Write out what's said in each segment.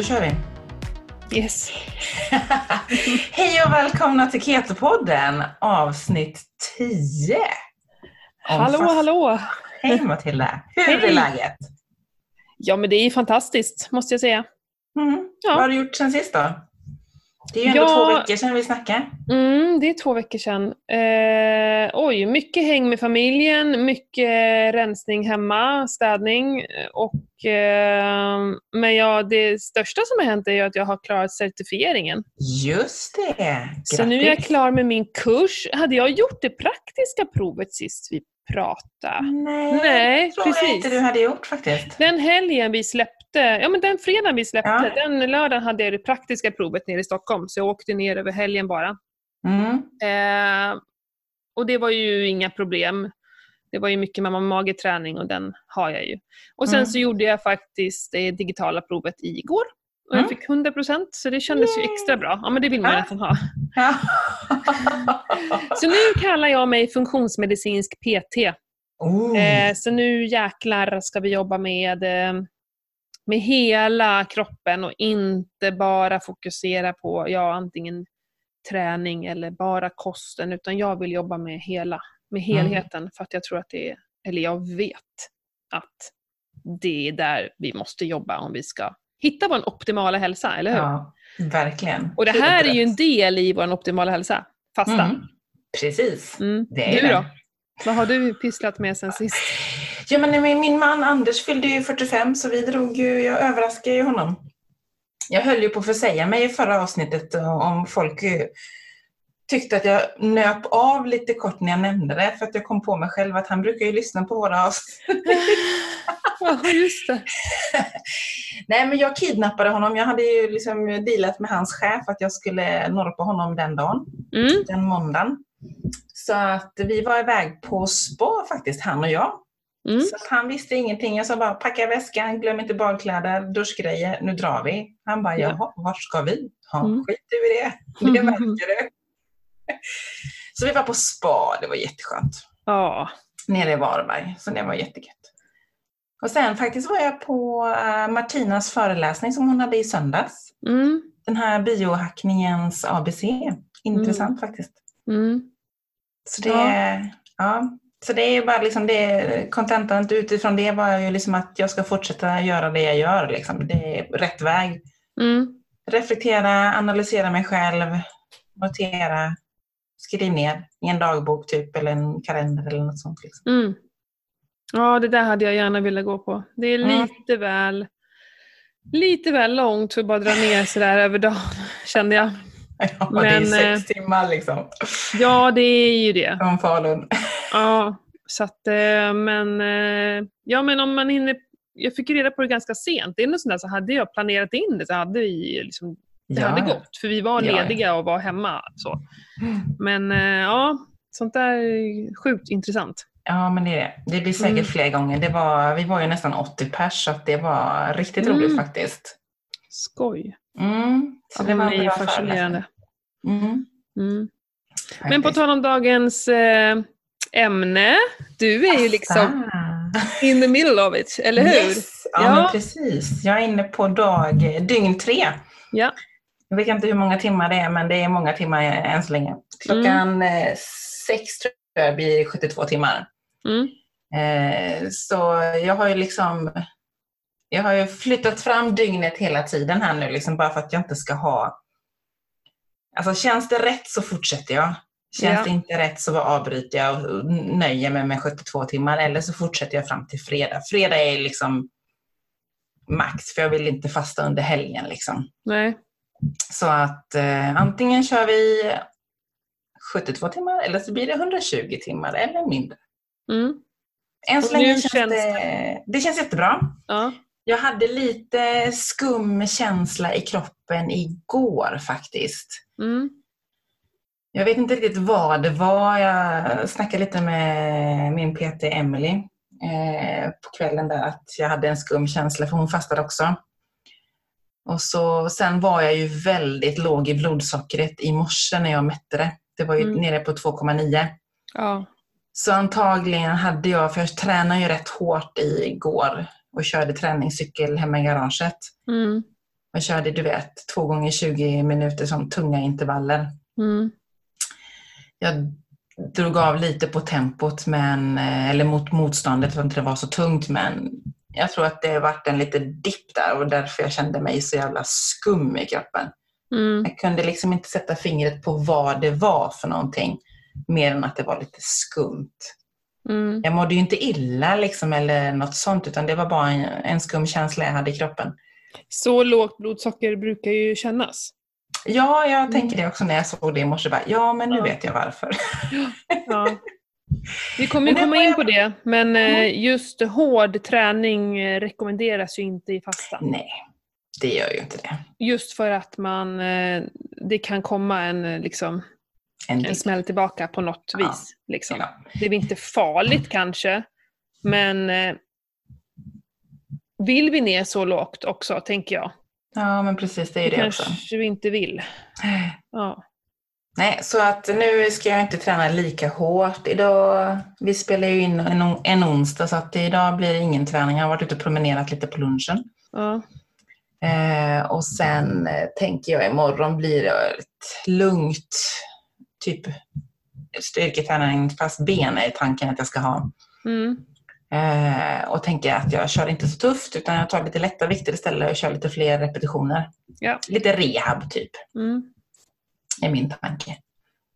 Då kör vi. Yes. Hej och välkomna till Keto-podden, avsnitt 10. Om Hallå, fast- hallå! Hej Matilda! Hur är Hej. läget? Ja, men det är fantastiskt, måste jag säga. Mm. Ja. Vad har du gjort sen sist då? Det är ju ändå Ja. två veckor sedan vi snackade. Mm, det är två veckor sedan. Eh, oj, mycket häng med familjen, mycket rensning hemma, städning. Och, eh, men ja, det största som har hänt är ju att jag har klarat certifieringen. Just det! Grattis! Så nu är jag klar med min kurs. Hade jag gjort det praktiska provet sist vi pratade? Nej, Nej, tror jag inte du hade gjort faktiskt. Den helgen vi släppte, ja men den fredagen vi släppte, Ja. den lördagen hade jag det praktiska provet nere i Stockholm, så jag åkte ner över helgen bara. Mm. Eh, och det var ju inga problem. Det var ju mycket mamma-mage-träning och den har jag ju. Och sen Mm. så gjorde jag faktiskt det digitala provet igår. Och Mm. jag fick 100% så det kändes ju Yay. extra bra. Ja men det vill man ju Ja. nästan ha. Ja. Så nu kallar jag mig funktionsmedicinsk PT. oh. Eh, så nu jäklar ska vi jobba med, eh, med hela kroppen och inte bara fokusera på ja, antingen träning eller bara kosten, utan jag vill jobba med hela, med Mm. helheten för att jag tror att det är, eller jag vet att det är där vi måste jobba om vi ska hitta vår optimala hälsa, eller hur? Ja, verkligen. Och det här är ju en del i vår optimala hälsa, fasta. Mm. Precis. Mm. Det är Du då? Vad har du pysslat med sen sist? Ja, men min man Anders fyllde ju 45 så vi drog ju, jag överraskade ju honom. Jag höll ju på att försäga mig i förra avsnittet om folk tyckte att jag nöp av lite kort när jag nämnde det för att jag kom på mig själv att han brukar ju lyssna på våra avsnitt. Ja, just det. Nej men jag kidnappade honom. Jag hade ju liksom dealat med hans chef att jag skulle norpa honom den dagen, Mm. den måndagen. Så att vi var iväg på spa faktiskt, han och jag. Mm. Så han visste ingenting. Jag sa bara packa väskan, glöm inte badkläder, duschgrejer, nu drar vi. Han bara, Ja. jaha, vart ska vi? Ja, Mm. skit i det. Det märker du. Så vi var på spa, det var jätteskönt. Ja. Nere i Varberg, så det var jättegött. Och sen faktiskt var jag på eh, Martinas föreläsning som hon hade i söndags. Mm. Den här biohackningens ABC. Intressant faktiskt. Mm. Så det, Ja. ja. så det är bara liksom det, kontentan utifrån det var ju liksom att jag ska fortsätta göra det jag gör. Liksom. Det är rätt väg. Mm. Reflektera, analysera mig själv, notera, skriv ner i en dagbok typ eller en kalender eller något sånt. Liksom. Mm. Ja, det där hade jag gärna velat gå på. Det är Mm. lite väl lite väl långt för att bara dra ner sådär över dagen, kände jag. Ja, det Men, är eh, sex timmar liksom Ja, det är ju det. från Falun. Ja, så att, eh, men, eh, ja, men om man hinner... Jag fick reda på det ganska sent. Det är något sånt där, så hade jag planerat in det så hade vi liksom, det Ja, hade gått. För vi var Ja, ja. lediga och var hemma. Så. Men eh, ja, sånt där är sjukt intressant. Ja, men det är det. Det blir säkert Mm. fler gånger. Det var, vi var ju nästan 80 pers så det var riktigt Mm. roligt faktiskt. Skoj. Mm. Så Ja, det var bra fascinerande. Mm. Mm. Men på tal om dagens eh, ämne. Du är ju liksom in the middle of it, eller hur? Yes. Ja, Ja. precis. Jag är inne på dag, dygn tre. Ja. Jag vet inte hur många timmar det är, men det är många timmar än så länge. Klockan Mm. eh, sex tror jag blir 72 timmar. Mm. Eh, så jag har ju liksom jag har ju flyttat fram dygnet hela tiden här nu, liksom bara för att jag inte ska ha... Alltså känns det rätt så fortsätter jag. Känns Ja. det inte rätt så avbryter jag och nöjer mig med 72 timmar eller så fortsätter jag fram till fredag. Fredag är liksom max, för jag vill inte fasta under helgen. Liksom. Nej. Så att eh, antingen kör vi 72 timmar eller så blir det 120 timmar eller mindre. Mm. Än så länge känns känns det, det känns jättebra. Ja. Jag hade lite skum känsla i kroppen igår faktiskt. Mm. Jag vet inte riktigt vad det var. Jag snackade lite med min PT Emily eh, på kvällen där att jag hade en skum känsla för hon fastade också. Och så, sen var jag ju väldigt låg i blodsockret i morse när jag mätte det. Det var ju Mm. nere på 2,9. Ja. Så antagligen hade jag, för jag tränade ju rätt hårt igår och körde träningscykel hemma i garaget. Mm. Jag körde, du vet, två gånger 20 minuter som tunga intervaller. Mm. Jag drog av lite på tempot, men, eh, eller mot motståndet för att det var så tungt, men jag tror att det varit en liten dipp där och därför jag kände mig så jävla skum i kroppen. Mm. Jag kunde liksom inte sätta fingret på vad det var för någonting, mer än att det var lite skumt. Mm. Jag mådde ju inte illa liksom, eller något sånt, utan det var bara en, en skum känsla jag hade i kroppen. Så lågt blodsocker brukar ju kännas. Ja, jag tänker det också när jag såg det i morse. Bara, ja, men nu Ja. vet jag varför. Ja. Vi kommer komma in på det, men eh, Mm. just hård träning eh, rekommenderas ju inte i fasta. Nej, det gör ju inte det. Just för att man, eh, det kan komma en, liksom, En en smäll tillbaka på något Ja. vis. Liksom. Ja. Det är inte farligt kanske, men vill vi ner så lågt också, tänker jag? ja, men precis, det är Det det kanske också. vi inte vill. Ja. Nej, så att nu ska jag inte träna lika hårt. Idag, vi spelar ju in en, on- en onsdag, så att idag blir det ingen träning. Jag har varit ute och promenerat lite på lunchen. Ja. Eh, och sen eh, tänker jag imorgon blir det ett lugnt, typ styrketräning fast ben är tanken att jag ska ha. Mm. Eh, och tänker att jag kör inte så tufft utan jag tar lite lätta vikter istället och kör lite fler repetitioner. Ja. Lite rehab typ, Mm. Är min tanke.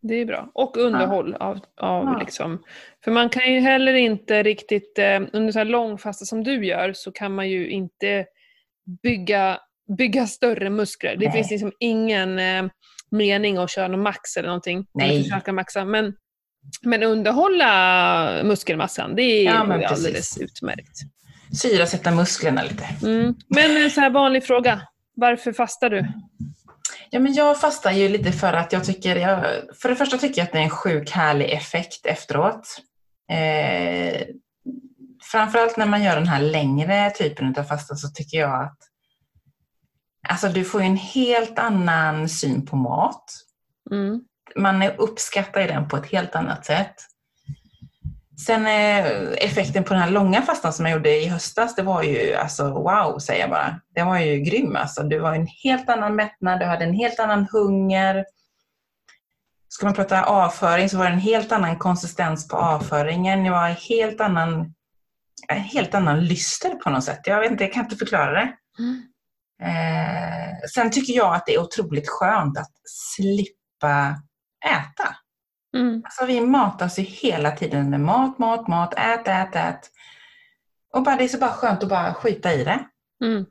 Det är bra. Och underhåll av, av Ja. liksom. För man kan ju heller inte riktigt, eh, under så här långfasta som du gör, så kan man ju inte bygga, bygga större muskler. Det Nej. finns liksom ingen eh, mening att köra någon max eller någonting. Nej. Försöka maxa. Men, men underhålla muskelmassan, det är Ja, ju precis. alldeles utmärkt. Syrasätta musklerna lite. Mm. Men en så här vanlig fråga. Varför fastar du? Ja, men jag fastar ju lite för att jag tycker, jag, för det första tycker jag att det är en sjuk härlig effekt efteråt. Eh, framförallt när man gör den här längre typen av fasta så tycker jag att alltså du får en helt annan syn på mat. Mm. Man uppskattar den på ett helt annat sätt. Sen eh, effekten på den här långa fastan som jag gjorde i höstas, det var ju alltså wow, säger jag bara. Det var ju grym alltså. Du var en helt annan mättnad, du hade en helt annan hunger. Ska man prata avföring så var det en helt annan konsistens på avföringen. Det var en helt annan, en helt annan lyster på något sätt. Jag vet inte, jag kan inte förklara det. Mm. Eh, sen tycker jag att det är otroligt skönt att slippa äta. Mm. Alltså vi matas ju hela tiden med mat, mat, mat, ät, ät, ät. Och bara, det är så bara skönt att bara skita i det. Mm.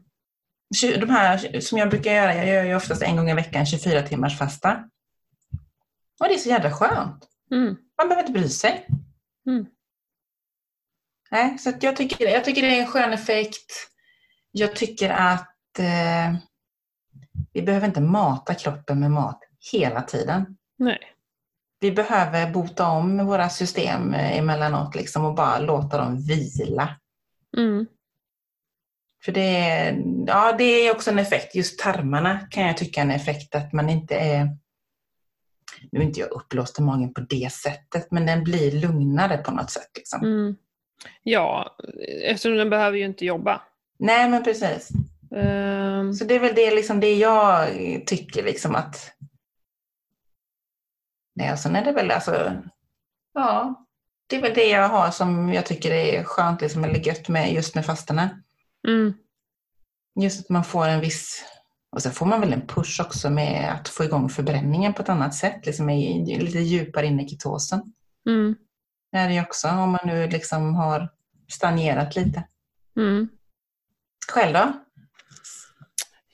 De här som jag brukar göra, jag gör ju oftast en gång i veckan 24 timmars fasta. Och det är så jävla skönt. Mm. Man behöver inte bry sig. Mm. Nej, så jag, tycker, jag tycker det är en skön effekt. Jag tycker att eh, vi behöver inte mata kroppen med mat hela tiden. Nej. Vi behöver bota om våra system eh, emellanåt liksom, och bara låta dem vila. Mm. För det är, ja, det är också en effekt. Just tarmarna kan jag tycka är en effekt att man inte är... Nu är inte jag uppblåst i magen på det sättet, men den blir lugnare på något sätt. Liksom. Mm. Ja, eftersom den behöver ju inte jobba. Nej, men precis. Ehm, Så det är väl det, liksom, det jag tycker liksom att... Nej, sen är det väl alltså... Ja, det är väl det jag har som jag tycker är skönt, liksom, eller gött med just med fastorna. mm. Just att man får en viss... Och sen får man väl en push också med att få igång förbränningen på ett annat sätt, liksom i, lite djupare in i ketosen. Mm. Det är det ju också, om man nu liksom har stagnerat lite. Mm. Själv då?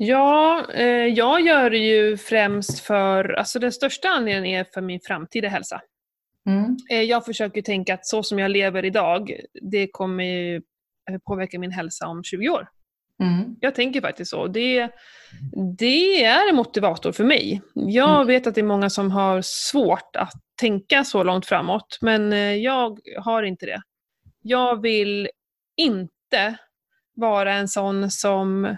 Ja, eh, jag gör det ju främst för, alltså den största anledningen är för min framtida hälsa. Mm. Eh, jag försöker tänka att så som jag lever idag, det kommer ju eh, påverka min hälsa om 20 år. Mm. Jag tänker faktiskt så. Det, det är en motivator för mig. Jag Mm. vet att det är många som har svårt att tänka så långt framåt, men eh, jag har inte det. Jag vill inte vara en sån som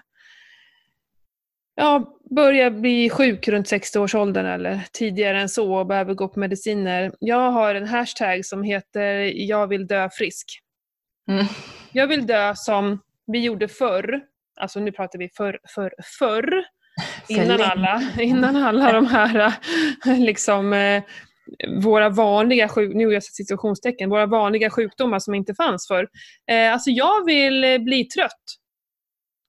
ja, börjar bli sjuk runt 60-årsåldern eller tidigare än så och behöver gå på mediciner. Jag har en hashtag som heter jag vill dö frisk. Mm. Jag vill dö som vi gjorde förr, alltså nu pratar vi förr, förr, förr, För innan alla, innan alla de här liksom, eh, våra vanliga sjuk- nu jag situationstecken, våra vanliga sjukdomar som inte fanns förr. Eh, alltså jag vill eh, bli trött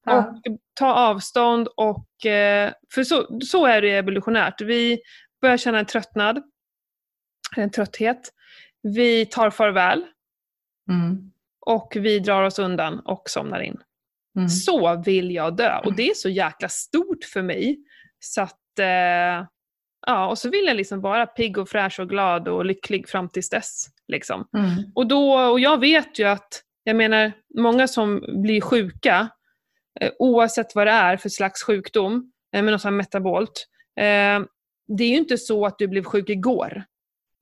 Ja. och ta avstånd och, eh, för så, så är det evolutionärt. Vi börjar känna en tröttnad, en trötthet. Vi tar farväl Mm. och vi drar oss undan och somnar in. Mm. Så vill jag dö. Och det är så jäkla stort för mig. Så att, eh, ja, och så vill jag liksom vara pigg och fräsch och glad och lycklig fram tills dess. Liksom. Mm. Och, då, och jag vet ju att, jag menar, många som blir sjuka, oavsett vad det är för slags sjukdom, eh, sånt här metabolt, eh, det är ju inte så att du blev sjuk igår.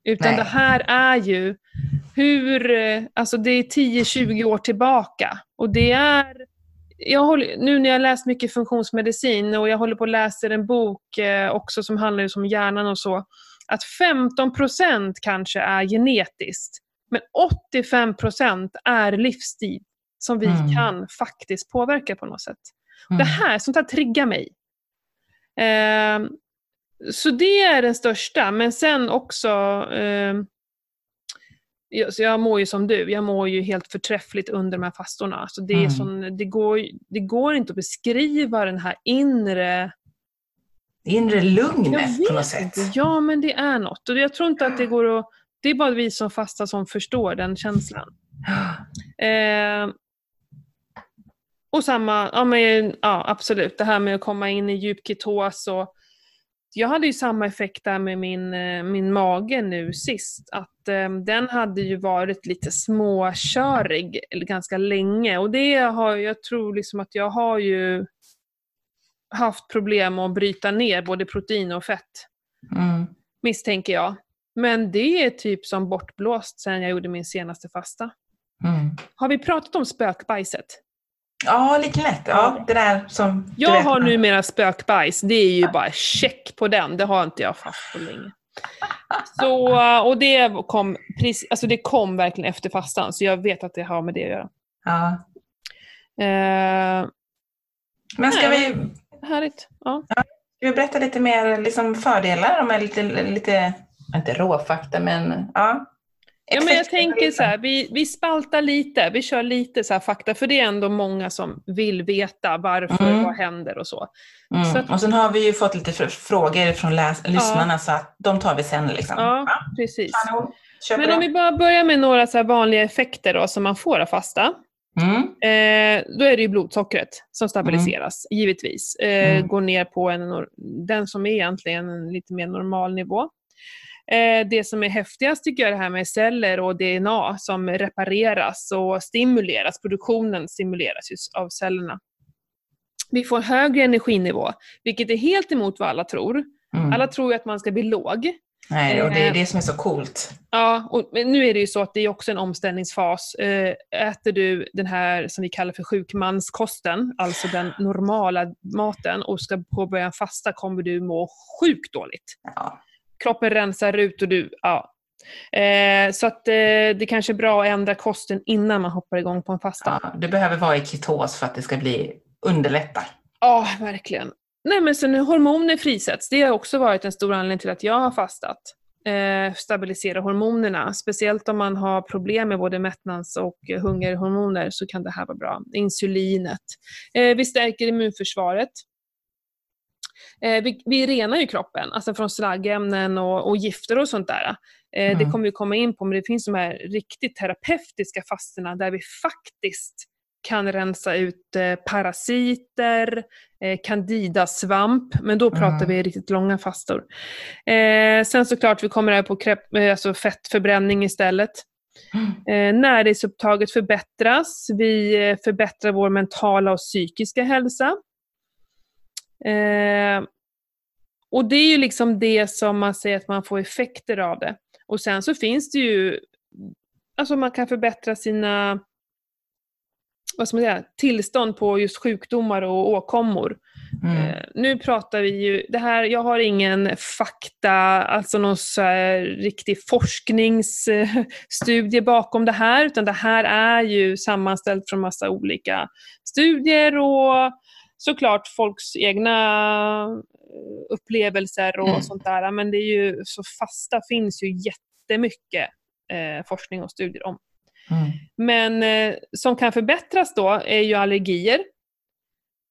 Utan Nej. det här är ju hur, eh, alltså det är 10-20 år tillbaka. Och det är, jag håller, nu när jag läst mycket funktionsmedicin och jag håller på att läsa en bok eh, också som handlar om hjärnan och så, att 15% kanske är genetiskt. Men 85% är livsstil som vi Mm. kan faktiskt påverka på något sätt. Mm. Det här, sånt här triggar mig. Ehm, så det är den största, men sen också jag, så jag mår ju som du, jag mår ju helt förträffligt under de här fastorna. Så det, är Mm. sån, det, går, det går inte att beskriva den här inre... Det inre lugnet på något sätt. inte. Ja, men det är något. Och jag tror inte att det går att... Det är bara vi som fastar som förstår den känslan. Eh, och samma, ja, men, ja absolut, det här med att komma in i djup ketos och jag hade ju samma effekt där med min, eh, min mage nu sist. Att eh, den hade ju varit lite småkörig ganska länge. Och det har, jag tror liksom att jag har ju haft problem att bryta ner både protein och fett, Mm. misstänker jag. Men det är typ som bortblåst sen jag gjorde min senaste fasta. Mm. Har vi pratat om spökbajset? Ja, lite lätt. Ja, det där som Jag vet, har numera spökbajs, det är ju bara check på den. Det har inte jag haft på länge. Så, och det kom, precis, alltså det kom verkligen efter fastan, så jag vet att det har med det att göra. Ja. Eh, Men ska Nej. vi, härligt. Ja. ska vi berätta lite mer liksom fördelar? De är lite, lite, inte råfakta, men ja. Ja, men jag tänker så här, vi, vi spaltar lite, vi kör lite så här fakta, för det är ändå många som vill veta varför, Mm. vad händer och så. Mm. så att- Och sen har vi ju fått lite fr- frågor från läs- lyssnarna så att de tar vi sen. Liksom. Ja, precis. På Men om vi bara börjar med några så vanliga effekter då, som man får av fasta. Mm. Eh, då är det ju blodsockret som stabiliseras, givetvis. Eh, Mm. Går ner på en, den som är egentligen en lite mer normal nivå. Eh, det som är häftigast tycker jag är det här med celler och DNA som repareras och stimuleras. Produktionen stimuleras av cellerna. Vi får högre energinivå, vilket är helt emot vad alla tror. Mm. Alla tror att man ska bli låg. Nej, och det är eh, det som är så coolt. Ja, och, nu är det ju så att det är också en omställningsfas. Eh, äter du den här som vi kallar för sjukmanskosten, alltså den normala maten, och ska påbörja en fasta kommer du må sjukt dåligt. Ja. Kroppen rensar ut och du, ja. Eh, så att eh, det kanske är bra att ändra kosten innan man hoppar igång på en fasta. Ja, du behöver vara i ketos för att det ska bli underlätta. Ja, verkligen. Nej men sen hormoner frisätts, det har också varit en stor anledning till att jag har fastat. Eh, stabilisera hormonerna, speciellt om man har problem med både mättnads och hungerhormoner så kan det här vara bra. Insulinet. Eh, vi stärker immunförsvaret. Eh, vi, vi renar ju kroppen, alltså från slaggämnen och, och gifter och sånt där. Eh, Det Mm. kommer vi komma in på, men det finns de här riktigt terapeutiska fasterna där vi faktiskt kan rensa ut eh, parasiter, candidasvamp, men då pratar Mm. vi riktigt långa fastor. Eh, sen såklart, vi kommer här på krep, eh, alltså fettförbränning istället. Mm. Eh, näringsupptaget förbättras, vi förbättrar vår mentala och psykiska hälsa. Eh, och det är ju liksom det som man säger att man får effekter av det. Och sen så finns det ju, alltså man kan förbättra sina vad ska man säga, tillstånd på just sjukdomar och åkommor. Mm. Eh, nu pratar vi ju, det här, jag har ingen fakta, alltså någon så riktig forskningsstudie bakom det här, utan det här är ju sammanställt från massa olika studier och såklart folks egna eh, upplevelser och Mm. sånt där. Men det är ju, så fasta finns ju jättemycket eh, forskning och studier om. Mm. Men eh, som kan förbättras då är ju allergier,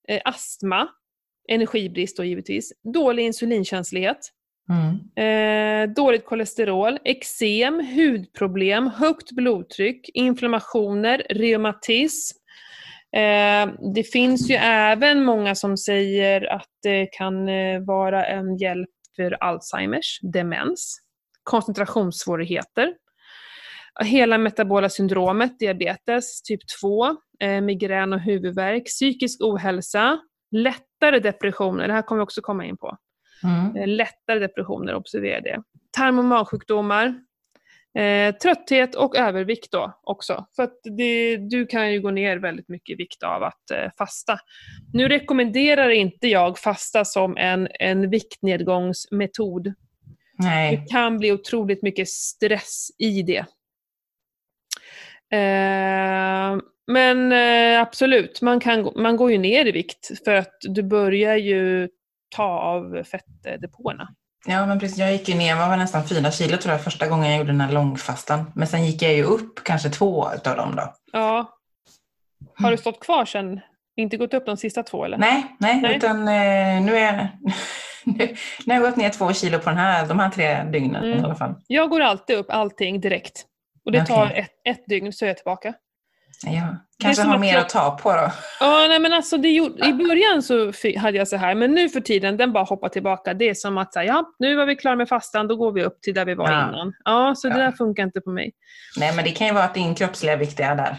eh, astma, energibrist då givetvis, dålig insulinkänslighet, Mm. eh, dåligt kolesterol, eksem, hudproblem, högt blodtryck, inflammationer, reumatism. Eh, det finns ju även många som säger att det kan eh, vara en hjälp för Alzheimers, demens, koncentrationssvårigheter, hela metabola syndromet, diabetes typ 2, eh, migrän och huvudvärk, psykisk ohälsa, lättare depressioner, det här kommer vi också komma in på. Mm. Lättare depressioner, observera det. Tarm och magsjukdomar, eh, trötthet och övervikt då också. För att det, du kan ju gå ner väldigt mycket i vikt av att eh, fasta. Nu rekommenderar inte jag fasta som en, en viktnedgångsmetod. Nej. Det kan bli otroligt mycket stress i det. Eh, men eh, absolut, man, kan, man går ju ner i vikt för att du börjar ju ta av fettdepåerna. Ja, men precis. Jag gick ju ner, var nästan fyra kilo tror jag första gången jag gjorde den här långfastan. Men sen gick jag ju upp kanske två utav dem då. Ja. Har du stått kvar sen? Inte gått upp de sista två eller? Nej, nej, Nej. utan eh, nu är jag... nu, nu har jag gått ner två kilo på den här, de här tre dygnen Mm. i alla fall. Jag går alltid upp allting direkt. Och det tar Okej. ett, ett dygn så är jag tillbaka. Ja. Kanske har mer jag- att ta på då. Ja, nej men alltså det gjorde, i början så hade jag så här, men nu för tiden, den bara hoppar tillbaka. Det är som att säga, ja, nu var vi klara med fastan, då går vi upp till där vi var Ja. innan. Ja, så det Ja. där funkar inte på mig. Nej, men det kan ju vara att din kroppsliga vikt är där.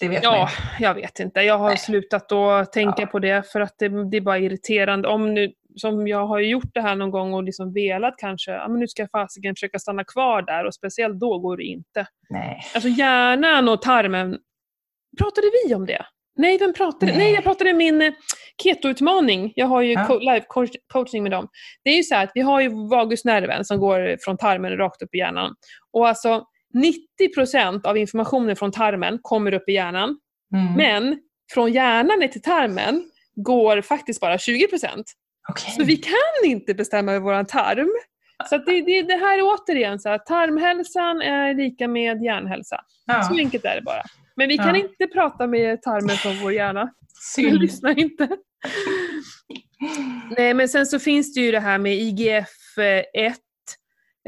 Det vet man Ja, ju. jag vet inte. Jag har Nej. slutat att tänka Ja. på det för att det, det är bara irriterande. Om nu, som jag har gjort det här någon gång och liksom velat kanske, ja men nu ska jag fasiken försöka stanna kvar där och speciellt då går det inte. Nej. Alltså hjärnan och tarmen, pratade vi om det? Nej, vem pratade? Nej. Nej, jag pratade min eh, keto-utmaning. Jag har ju Ja. co- live coach- coaching med dem. Det är ju så här att vi har ju vagusnerven som går från tarmen rakt upp i hjärnan. Och alltså 90% av informationen från tarmen kommer upp i hjärnan. Mm. Men från hjärnan ner till tarmen går faktiskt bara 20%. Okej. Så vi kan inte bestämma över vår tarm. Så det, det, det här är återigen så att tarmhälsan är lika med hjärnhälsa. ja. Så enkelt är det bara. Men vi kan Ja. inte prata med tarmen från vår hjärna. Vi Synd. lyssnar inte. Nej, men sen så finns det ju det här med IGF-1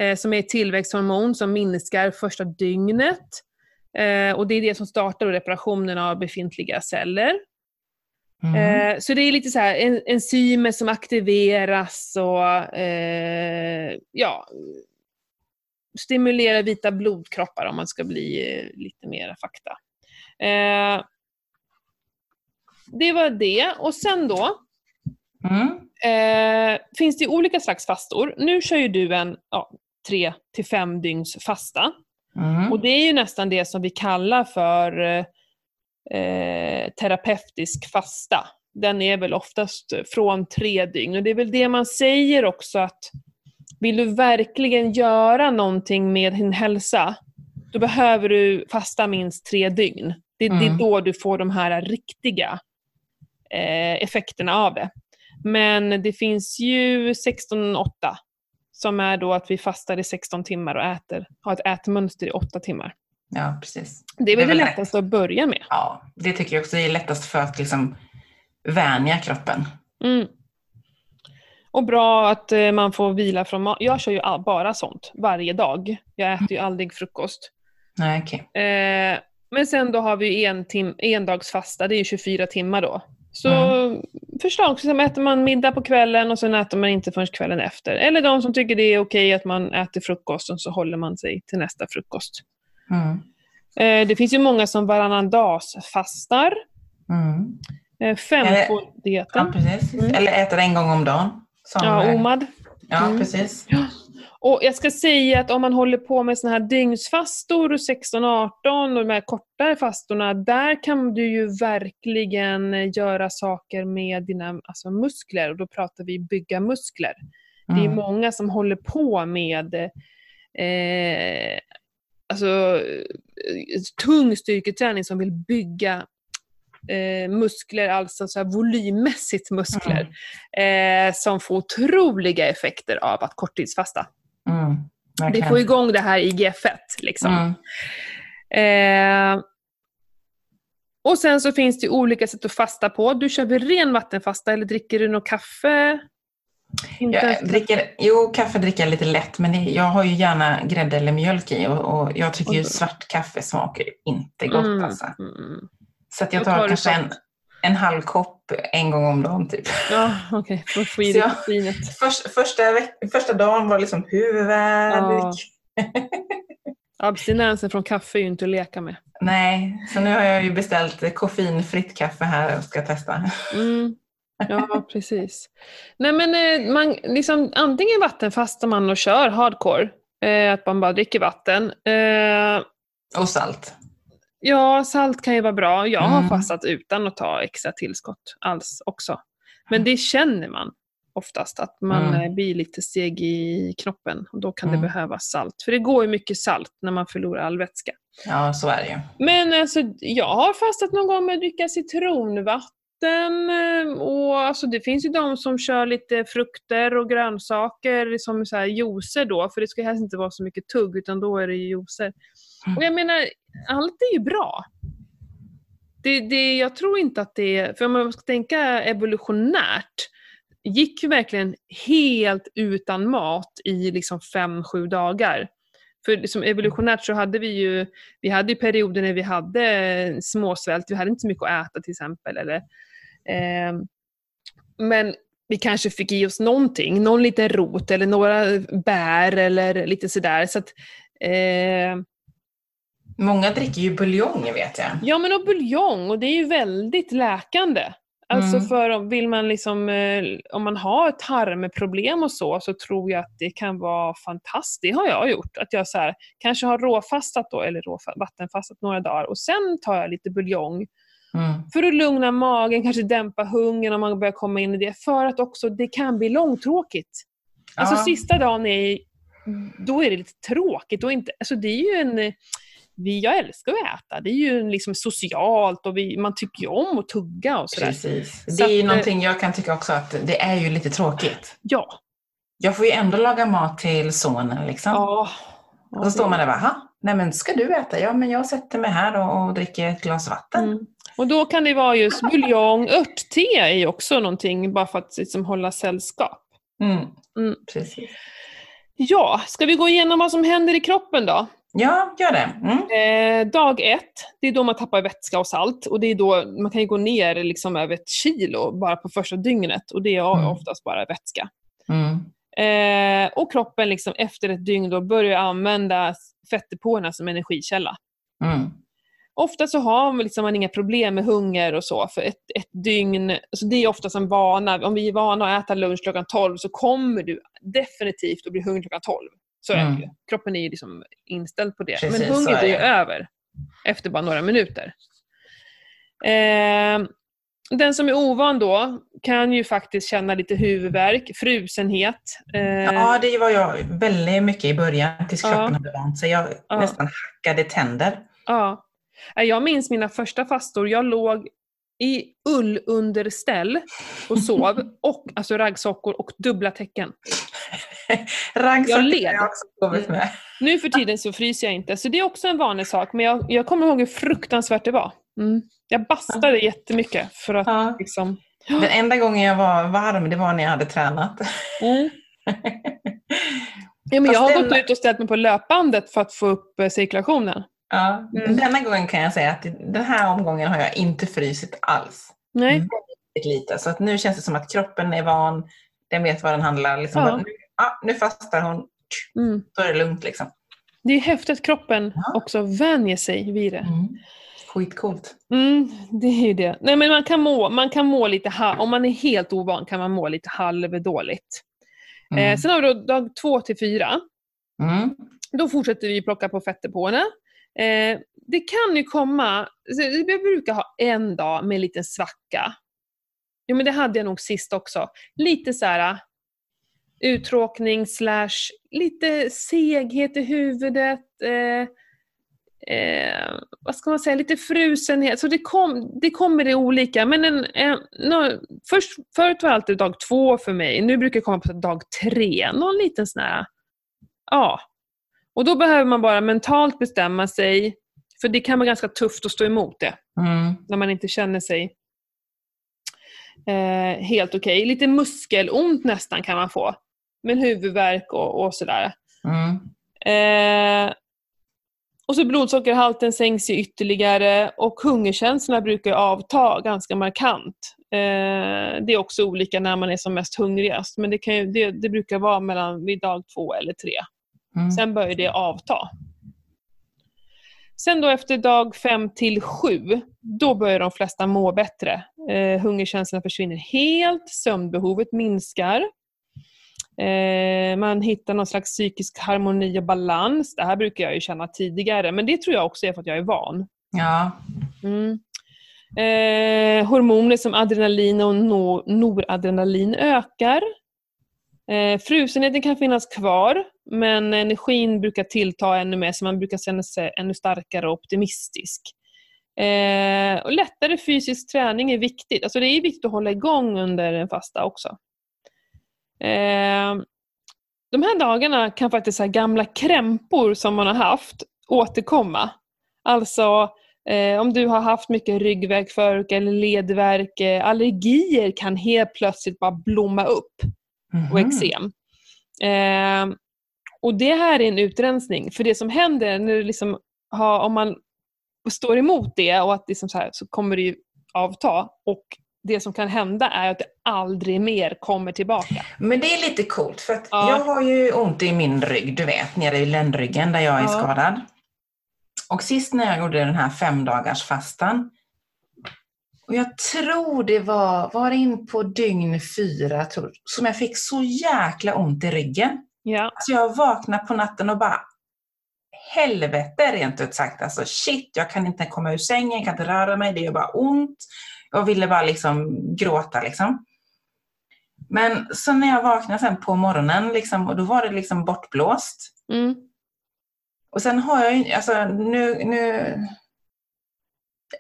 eh, som är ett tillväxthormon som minskar första dygnet. Eh, och det är det som startar reparationen av befintliga celler. Mm. Eh, så det är lite så här en, enzymer som aktiveras och eh, ja, stimulerar vita blodkroppar om man ska bli eh, lite mer fakta. Eh, det var det. Och sen då Mm. eh, finns det olika slags fastor. Nu kör ju du en ja, tre till fem dygns fasta. Mm. Och det är ju nästan det som vi kallar för eh, terapeutisk fasta. Den är väl oftast från tre dygn. Och det är väl det man säger också att vill du verkligen göra någonting med din hälsa, då behöver du fasta minst tre dygn. Det, det är Mm. då du får de här riktiga eh, effekterna av det. Men det finns ju 16-8 som är då att vi fastar i 16 timmar och äter, har ett ätmönster i 8 timmar. Ja, precis. Det är väl det, väl lätt. lättaste att börja med. Ja, det tycker jag också är lättast för att liksom vänja kroppen. Mm. Och bra att eh, man får vila från mat. Jag kör ju bara sånt varje dag. Jag äter ju aldrig frukost. Nej, okej. Eh, men sen då har vi en, tim- en dags fasta, det är ju 24 timmar då. Så förslagsvis äter man middag på kvällen och sen äter man inte förrän kvällen efter. Eller de som tycker det är okej att man äter frukost och så håller man sig till nästa frukost. Mm. Eh, det finns ju många som varannan dags fastar. Mm. Eh, Femfo-dieten. Ja, precis. Mm. Eller äter en gång om dagen. Som, Ja, OMAD. Ja, Mm. precis. Och jag ska säga att om man håller på med såna här dygnsfastor, 16-18 och de här kortare fastorna, där kan du ju verkligen göra saker med dina alltså muskler. Och då pratar vi bygga muskler. Det är Mm. många som håller på med eh, alltså, eh, tung styrketräning som vill bygga eh, muskler, alltså så volymmässigt muskler, eh, som får otroliga effekter av att korttidsfasta. Mm. Det Verkligen. får igång det här IGF-et. Liksom. Mm. Eh, och sen så finns det olika sätt att fasta på. Du kör väl ren vattenfasta eller dricker du något kaffe? Inte Jag dricker, jo, kaffe dricker jag lite lätt, men det, jag har ju gärna grädde eller mjölk i och, och jag tycker ju svart kaffe smakar inte gott Mm, alltså. mm. Så att jag tar tar kanske en, en halv kopp en gång om dagen typ. Ja, okej. Får få i dig. Först, första, första dagen var liksom huvudvärk. Ja. Abstinensen från kaffe är ju inte att leka med. Nej, så nu har jag ju beställt koffeinfritt kaffe här och ska testa. Mm. Ja, precis. Nej men eh, man, liksom, antingen vattenfastar man och kör hardcore, eh, att man bara dricker vatten. Eh, Och salt. Ja, salt kan ju vara bra. Jag har Mm. fastat utan att ta extra tillskott alls också. Men det känner man oftast, att man Mm. eh, blir lite seg i knoppen. Och då kan Mm. det behövas salt. För det går ju mycket salt när man förlorar all vätska. Ja, så är det ju. Men alltså, jag har fastat någon gång med att dricka citronvatten. eh, Och alltså, det finns ju de som kör lite frukter och grönsaker som så här juicer då, för det ska helst inte vara så mycket tugg, utan då är det ju juicer. Mm. Och jag menar, allt är ju bra. Det, det, jag tror inte att det är, för om man ska tänka evolutionärt, gick ju verkligen helt utan mat i liksom fem, sju dagar. För liksom evolutionärt så hade vi ju, vi hade ju perioder när vi hade småsvält, vi hade inte så mycket att äta till exempel. Eller, eh, men vi kanske fick i oss någonting, någon liten rot eller några bär eller lite sådär. Så att, eh, Många dricker ju buljong vet jag. Ja, men och buljong, och det är ju väldigt läkande. Alltså Mm. för om- vill man liksom, eh, om man har tarmproblem och så, så tror jag att det kan vara fantastiskt. Det har jag gjort. Att jag så här, kanske har råfastat då, eller råfa, vattenfastat några dagar och sen tar jag lite buljong Mm. för att lugna magen, kanske dämpa hungern om man börjar komma in i det. För att också det kan bli långtråkigt. Alltså Ja. sista dagen är, då är det lite tråkigt. Och inte, alltså det är ju en, vi, jag älskar att äta. Det är ju liksom socialt och vi, man tycker ju om att tugga och sådär. Precis. Det är ju att, eh, någonting jag kan tycka också att det är ju lite tråkigt. Ja. Jag får ju ändå laga mat till sonen liksom. ja. Och så står man där och bara, "Ha? nej men ska du äta? Ja men jag sätter mig här och, och dricker ett glas vatten. Mm. Och då kan det vara just buljong, örtte är ju också någonting bara för att liksom hålla sällskap. Mm. Mm. Precis. Ja, ska vi gå igenom vad som händer i kroppen då? Ja, gör det. Mm. Eh, dag ett, det är då man tappar vätska och salt. Och det är då, man kan gå ner liksom över ett kilo bara på första dygnet. Och det är Mm. oftast bara vätska. Mm. Eh, och kroppen liksom efter ett dygn då börjar använda fettdepåerna som energikälla. Mm. Ofta så har man, liksom, man inga problem med hunger och så, för ett, ett dygn, alltså det är oftast en vana. Om vi är vana att äta lunch klockan 12 så kommer du definitivt att bli hungrig klockan 12. Så är Mm. det ju. Kroppen är ju liksom inställd på det. Precis, Men hungern är är ju över efter bara några minuter. Eh, den som är ovan då kan ju faktiskt känna lite huvudvärk, frusenhet. Eh, Ja, det var jag väldigt mycket i början tills Ja. kroppen hade vant sig. Jag Ja. nästan hackade tänder. Ja. Jag minns mina första fastor. Jag låg i ullunderställ och sov, och, alltså raggsockor och dubbla täcken. Raggsockor Jag led. har jag också sovit med. Nu för tiden så fryser jag inte, så det är också en vanlig sak. Men jag, jag kommer ihåg hur fruktansvärt det var. Mm. Jag bastade jättemycket för att Ja. liksom... Den enda gången jag var varm, det var när jag hade tränat. Mm. Ja, men jag har Fast gått den- ut och ställt mig på löpbandet för att få upp eh, cirkulationen. Ja, Mm. Denna gången kan jag säga att den här omgången har jag inte frysit alls. Nej. Väldigt lite. Så att nu känns det som att kroppen är van, den vet vad den handlar. Liksom, Ja. nu, ja, nu fastar hon, Mm. då är det lugnt. Liksom. Det är häftigt att kroppen Ja. också vänjer sig vid det. Mm. Skitcoolt. Mm, det är ju det. Nej, men man kan må, man kan må lite, ha- om man är helt ovan kan man må lite halvdåligt. Mm. Eh, sen har vi då dag två till fyra. Mm. Då fortsätter vi plocka på fettdepåerna. Eh, det kan ju komma, vi brukar ha en dag med en liten svacka. Jo men det hade jag nog sist också. Lite så här uttråkning slash lite seghet i huvudet. Eh, eh, vad ska man säga, lite frusenhet. Så det, kom, det kommer det olika. Men en, en, nå- först, förut var det alltid dag två för mig, nu brukar det komma på dag tre. Någon liten sån här, ja. Och då behöver man bara mentalt bestämma sig, för det kan vara ganska tufft att stå emot det Mm. när man inte känner sig eh, helt okej. Lite muskelont nästan kan man få. Men huvudvärk och, och sådär. Mm. Eh, och så blodsockerhalten sänks ju ytterligare och hungerkänslorna brukar avta ganska markant. Eh, det är också olika när man är som mest hungrigast, men det, kan ju, det, det brukar vara mellan vid dag två eller tre. Mm. Sen börjar det avta. Sen då efter dag fem till sju, då börjar de flesta må bättre. Eh, hungerkänslorna försvinner helt, sömnbehovet minskar. Eh, man hittar någon slags psykisk harmoni och balans. Det här brukar jag ju känna tidigare, men det tror jag också är för att jag är van. Ja. Mm. Eh, hormoner som adrenalin och no- noradrenalin ökar. Eh, frusenheten kan finnas kvar, men energin brukar tillta ännu mer, så man brukar känna sig ännu starkare och optimistisk. Eh, och lättare fysisk träning är viktigt. Alltså det är viktigt att hålla igång under en fasta också. Eh, de här dagarna kan faktiskt så gamla krämpor som man har haft återkomma. Alltså eh, om du har haft mycket ryggvärk förut eller ledvärk, eh, allergier kan helt plötsligt bara blomma upp och Mhm. eksem. Eh, och det här är en utrensning, för det som händer när du liksom har, om man står emot det och att liksom så, här, så kommer det avta och det som kan hända är att det aldrig mer kommer tillbaka. Men det är lite coolt för att Ja. jag har ju ont i min rygg, du vet, nere i ländryggen där jag är Ja. skadad. Och sist när jag gjorde den här fem dagars fastan och jag tror det var, var in på dygn fyra, tror, som jag fick så jäkla ont i ryggen. Ja. Alltså jag vaknade på natten och bara helvete rent ut sagt. Alltså shit, jag kan inte komma ur sängen, jag kan inte röra mig, det gör bara ont. Jag ville bara liksom gråta liksom. Men så när jag vaknade sen på morgonen liksom, och då var det liksom bortblåst. Mm. Och sen har jag ju, alltså nu, nu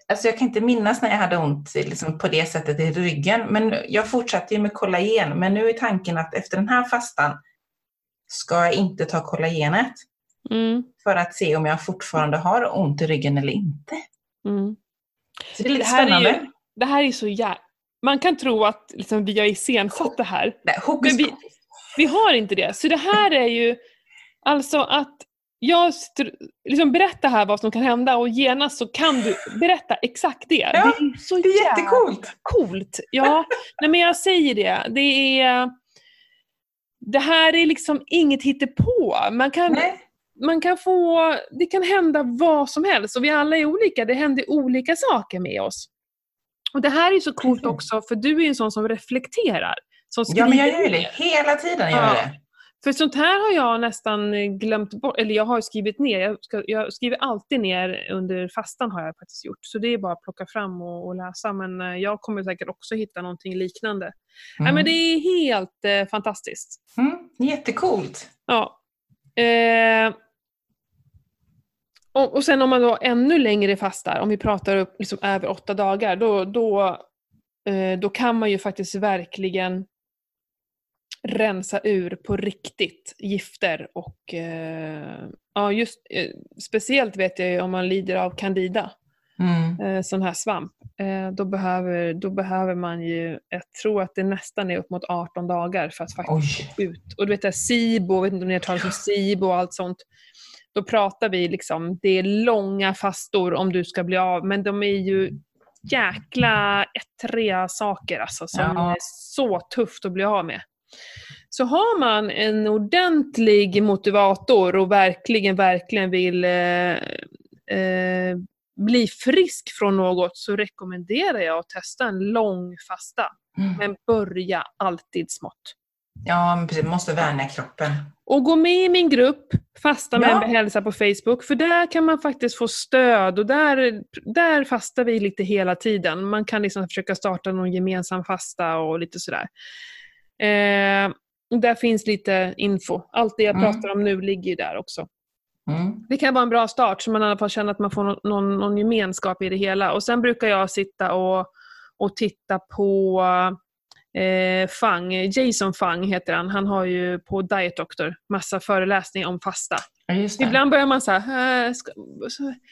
Alltså jag kan inte minnas när jag hade ont liksom, på det sättet i ryggen. Men jag fortsatte ju med kollagen. Men nu är tanken att efter den här fastan ska jag inte ta kollagenet Mm. för att se om jag fortfarande har ont i ryggen eller inte. Mm. Så det är lite Det här är spännande. ju- Det här är så jä... Man kan tro att liksom, vi har iscensatt det här. Nej, Men vi-. Vi har inte det. Så det här är ju alltså att jag liksom berättar här vad som kan hända och genast så kan du berätta exakt det. Ja, det är så Det är jävla jättekult. coolt. Ja, nej men jag säger det. Det är... Det här är liksom inget hittepå. Man kan, Nej. man kan få... Det kan hända vad som helst och vi alla är olika. Det händer olika saker med oss. Och det här är så coolt också för du är ju en sån som reflekterar. Som Ja, men jag gör det ner. hela tiden. Jag Ja. gör det. För sånt här har jag nästan eh, glömt bort, eller jag har ju skrivit ner. Jag, ska, jag skriver alltid ner under fastan har jag faktiskt gjort. Så det är bara att plocka fram och, och läsa. Men eh, jag kommer säkert också hitta någonting liknande. Nej, Mm. men det är helt eh, fantastiskt. Mm. Jättecoolt. Ja. Eh, och, och sen om man då ännu längre fastar, om vi pratar upp liksom över åtta dagar, då, då, eh, då kan man ju faktiskt verkligen rensa ur på riktigt gifter och eh, ja, just, eh, speciellt vet jag ju om man lider av candida, Mm. eh, sån här svamp. Eh, då, behöver, då behöver man ju, jag tror att det nästan är upp mot 18 dagar för att faktiskt Oj. ut. Och du vet det här SIBO, vet inte om ni har talat om SIBO och allt sånt. Då pratar vi liksom, det är långa fastor om du ska bli av, men de är ju jäkla ettriga saker alltså, som Ja. är så tufft att bli av med. Så har man en ordentlig motivator och verkligen, verkligen vill eh, eh, bli frisk från något så rekommenderar jag att testa en lång fasta. Mm. Men börja alltid smått. Ja, men precis. Man måste vänja kroppen. Och gå med i min grupp, Fasta med Ja. en hälsa på Facebook, för där kan man faktiskt få stöd och där, där fastar vi lite hela tiden. Man kan liksom försöka starta någon gemensam fasta och lite sådär. Eh, där finns lite info. Allt det jag Mm. pratar om nu ligger ju där också. Mm. Det kan vara en bra start så man i alla fall känner att man får någon, någon, någon gemenskap i det hela. Och sen brukar jag sitta och, och titta på eh, Fang, Jason Fang heter han. Han har ju på Diet Doctor massa föreläsningar om fasta. Ja. Ibland börjar man så här, äh, ska,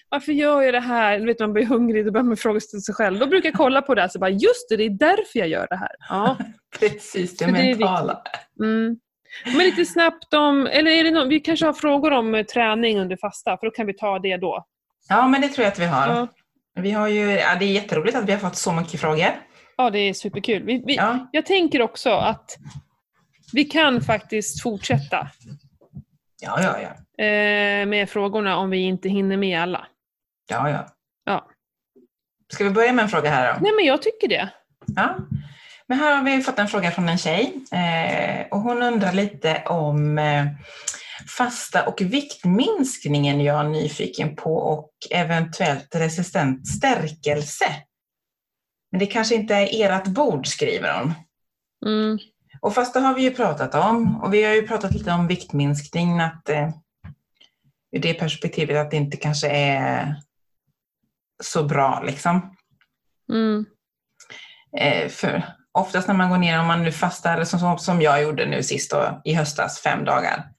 varför gör jag det här? Du vet, man blir hungrig, då börjar man fråga sig själv. Då brukar jag kolla på det här och bara, just det, det är därför jag gör det här. Ja. Precis, det det mentala. Mm. Men lite snabbt om, eller är det någon, vi kanske har frågor om eh, träning under fasta, för då kan vi ta det då. Ja, men det tror jag att vi har. Ja, Vi har ju, ja, det är jätteroligt att vi har fått så mycket frågor. Ja det är superkul. Vi, vi, Ja, Jag tänker också att vi kan faktiskt fortsätta ja, ja. ja. eh, med frågorna om vi inte hinner med alla. ja, ja. Ja. Ska vi börja med en fråga här då? Nej men jag tycker det. Ja. Men här har vi fått en fråga från en tjej eh, och hon undrar lite om eh, fasta och viktminskningen jag är nyfiken på och eventuellt resistent stärkelse. Men det kanske inte är ert bord, skriver hon. Mm. Och fasta har vi ju pratat om och vi har ju pratat lite om viktminskning, att eh, ur det perspektivet att det inte kanske är så bra liksom. Mm. Eh, för oftast när man går ner, om man nu fastar, eller som, som jag gjorde nu sist då, i höstas, fem dagar.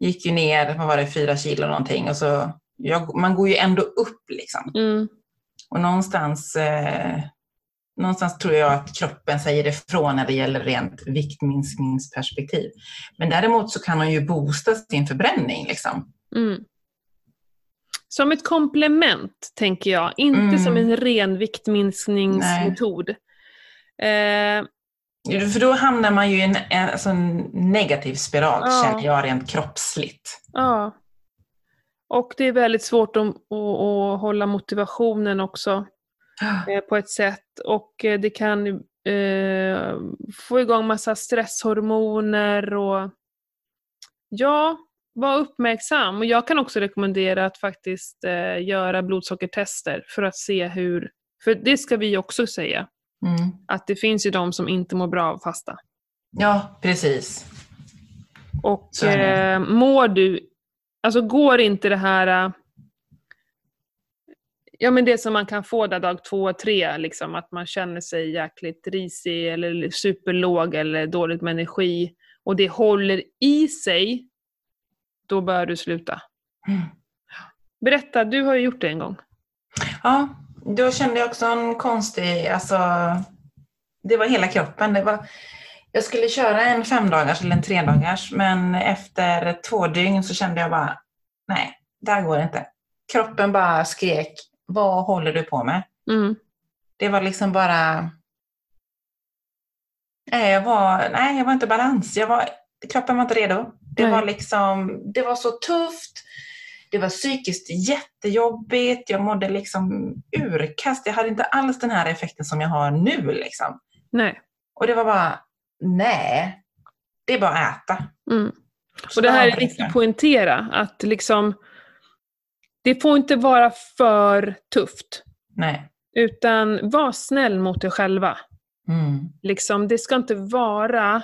Gick ju ner, vad var det, fyra kilo någonting och så, jag, man går ju ändå upp liksom. Mm. Och någonstans, eh, någonstans tror jag att kroppen säger ifrån när det gäller rent viktminskningsperspektiv. Men däremot så kan hon ju boosta sin förbränning liksom. Mm. Som ett komplement, tänker jag. Inte Mm. som en ren viktminskningsmetod. Eh, För då hamnar man ju i en, alltså en negativ spiral, Ja. känner jag rent kroppsligt. ja. Och det är väldigt svårt att, att, att hålla motivationen också. Eh, på ett sätt och eh, det kan eh, få igång massa stresshormoner och ja, var uppmärksam. Och jag kan också rekommendera att faktiskt eh, göra blodsockertester för att se hur, för det ska vi också säga, Mm. att det finns ju de som inte mår bra av fasta. Ja, precis. Och eh, mår du, alltså går inte det här, eh, ja men det som man kan få där dag två och tre, liksom att man känner sig jäkligt risig eller superlåg eller dåligt med energi och det håller i sig, då bör du sluta. Mm. Berätta, du har ju gjort det en gång. Ja, då kände jag också en konstig, alltså, det var hela kroppen. Det var, jag skulle köra en femdagars eller en tredagars, men efter två dygn så kände jag bara, nej, det här går inte. Kroppen bara skrek, vad håller du på med? Mm. Det var liksom bara, nej, jag var, nej, jag var inte i balans. Jag var, kroppen var inte redo. Det Nej. var liksom, det var så tufft. Det var psykiskt jättejobbigt. Jag mådde liksom urkast. Jag hade inte alls den här effekten som jag har nu. Liksom. Nej. Och det var bara, nej, det är bara att äta. Mm. Och det här är viktigt att poängtera, att liksom, det får inte vara för tufft. Nej. Utan var snäll mot dig själva. Mm. Liksom, det ska inte vara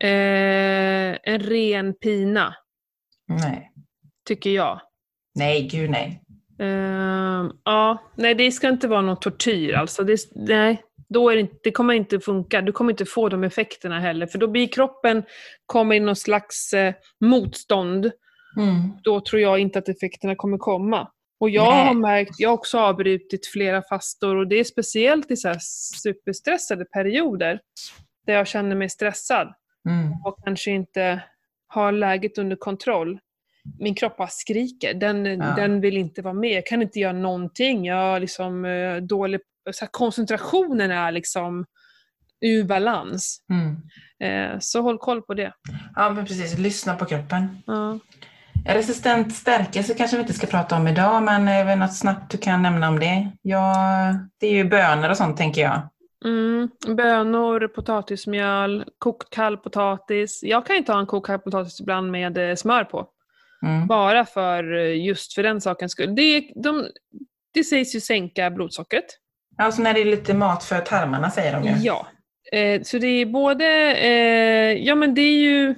eh, en ren pina, Nej. tycker jag. Nej, gud nej. Eh, ja, nej, det ska inte vara någon tortyr. Alltså. Det, nej, då är det, inte, det kommer inte funka. Du kommer inte få de effekterna heller. För då blir kroppen kommer i någon slags eh, motstånd. Mm. Då tror jag inte att effekterna kommer komma. Och jag Nej. har märkt, jag har också avbrutit flera fastor och det är speciellt i så superstressade perioder. Där jag känner mig stressad Mm. och kanske inte har läget under kontroll. Min kropp bara skriker. Den, Ja. den vill inte vara med. Jag kan inte göra någonting. Jag liksom eh, dålig... Så koncentrationen är liksom ur balans. Mm. Eh, så håll koll på det. Ja, men precis. Lyssna på kroppen. Ja. Resistent stärkelse kanske vi inte ska prata om idag, men är det något snabbt du kan nämna om det? Ja, det är ju bönor och sånt tänker jag. Mm, bönor, potatismjöl, kokt kall potatis. Jag kan ju ta en kokt kall potatis ibland med eh, smör på. Mm. Bara för eh, just för den sakens skull. Det, de, det sägs ju sänka blodsockret. Alltså när det är lite mat för tarmarna säger de ju. Ja. Eh, så det är både, eh, ja men det är ju,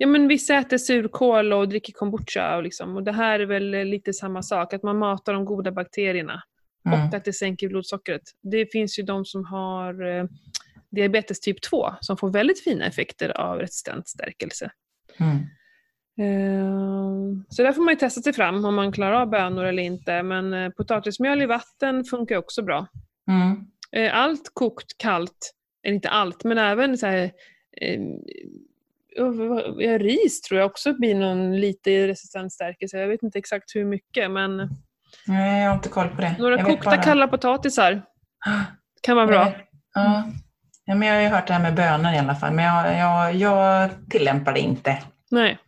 ja men vissa äter surkål och dricker kombucha och, liksom, och det här är väl lite samma sak, att man matar de goda bakterierna Mm. och att det sänker blodsockret. Det finns ju de som har eh, diabetes typ 2 som får väldigt fina effekter av resistent stärkelse. Mm. Eh, Så där får man ju testa sig fram om man klarar av bönor eller inte. Men eh, potatismjöl i vatten funkar också bra. Mm. Eh, Allt kokt kallt, eller inte allt, men även så här, eh, ja, ris tror jag också blir någon lite resistent stärkelse. Jag vet inte exakt hur mycket, men Nej, jag har inte koll på det. några jag kokta bara- kalla potatisar kan vara bra. Ja. ja, men jag har ju hört det här med bönor i alla fall, men jag, jag, jag tillämpar det inte. Nej.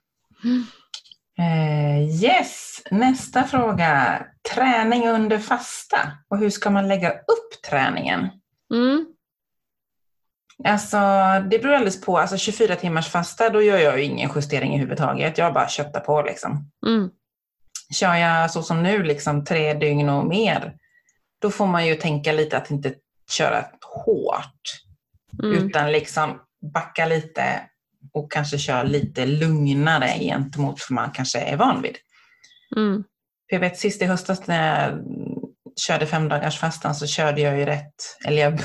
Eh, yes, nästa fråga. Träning under fasta och hur ska man lägga upp träningen? Mm. Alltså, det beror alldeles på. Alltså 24 timmars fasta, då gör jag ju ingen justering överhuvudtaget. Jag bara köttar på liksom. Mm. Kör jag så som nu, liksom tre dygn och mer, då får man ju tänka lite att inte köra hårt, Mm. utan liksom backa lite och kanske köra lite lugnare gentemot vad man kanske är van vid. Mm. För jag vet sist i höstas när jag körde fem dagars fastan så körde jag ju rätt, eller jag,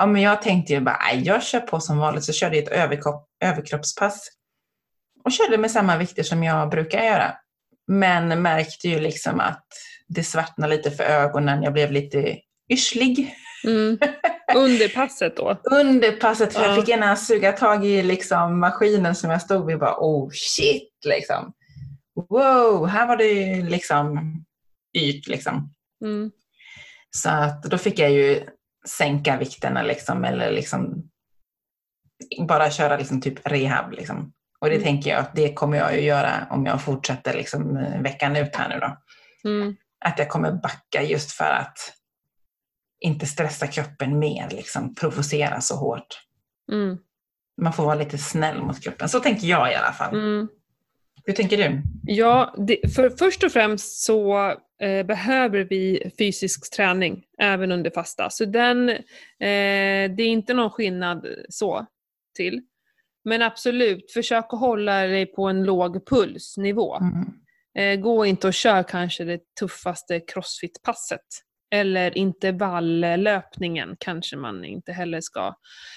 ja men jag tänkte ju bara, "Aj, jag kör på som vanligt, så körde jag ett överkropp, överkroppspass och körde med samma vikter som jag brukar göra. Men märkte ju liksom att det svartnade lite för ögonen, jag blev lite yrslig Mm. Under passet då? under passet, för Ja. jag fick gärna suga tag i liksom maskinen som jag stod vid och bara oh shit liksom. Wow, här var det ju liksom yrt liksom. Mm. Så att då fick jag ju sänka vikterna liksom, eller liksom bara köra liksom typ rehab liksom. Och det Mm. tänker jag att det kommer jag ju göra om jag fortsätter liksom veckan ut här nu då. Mm. Att jag kommer backa just för att inte stressa kroppen mer, liksom provocera så hårt. Mm. Man får vara lite snäll mot kroppen. Så tänker jag i alla fall. Hur tänker du? Ja, det, för först och främst så eh, behöver vi fysisk träning även under fasta. Så den, eh, det är inte någon skillnad så till. Men absolut, försök att hålla dig på en låg pulsnivå. Mm. Eh, gå inte och kör kanske det tuffaste crossfit-passet. Eller intervalllöpningen kanske man inte heller ska.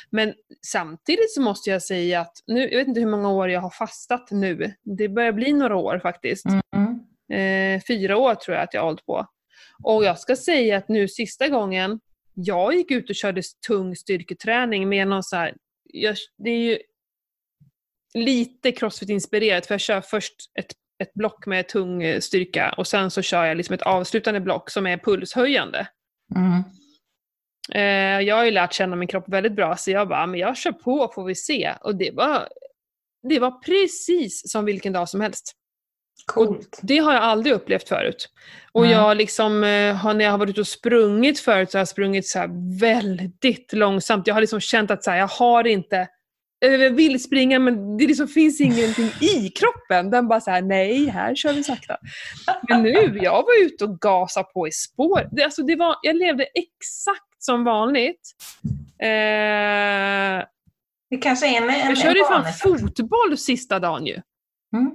Men samtidigt så måste jag säga att, nu, jag vet inte hur många år jag har fastat nu. Det börjar bli några år faktiskt. Mm. Eh, fyra år tror jag att jag har hållit på. Och jag ska säga att nu sista gången, jag gick ut och körde tung styrketräning med någon så här, jag, det är ju lite crossfit-inspirerat för jag kör först ett, ett block med tung eh, styrka och sen så kör jag liksom ett avslutande block som är pulshöjande. Mm. Eh, jag har ju lärt känna min kropp väldigt bra så jag bara, men jag kör på får vi se. Och det var, det var precis som vilken dag som helst. Coolt. Det har jag aldrig upplevt förut. Och Nej. jag liksom, eh, har, när jag har varit ute och sprungit förut så har jag sprungit så här väldigt långsamt. Jag har liksom känt att så här, jag har inte, vill springa men det liksom finns ingenting i kroppen. Den bara så här, nej, här kör vi sakta. Men nu, jag var ute och gasade på i spår. Det, alltså det var, jag levde exakt som vanligt. Eh, Det kanske är en, en, jag körde ju fan fotboll sista dagen ju. Mm.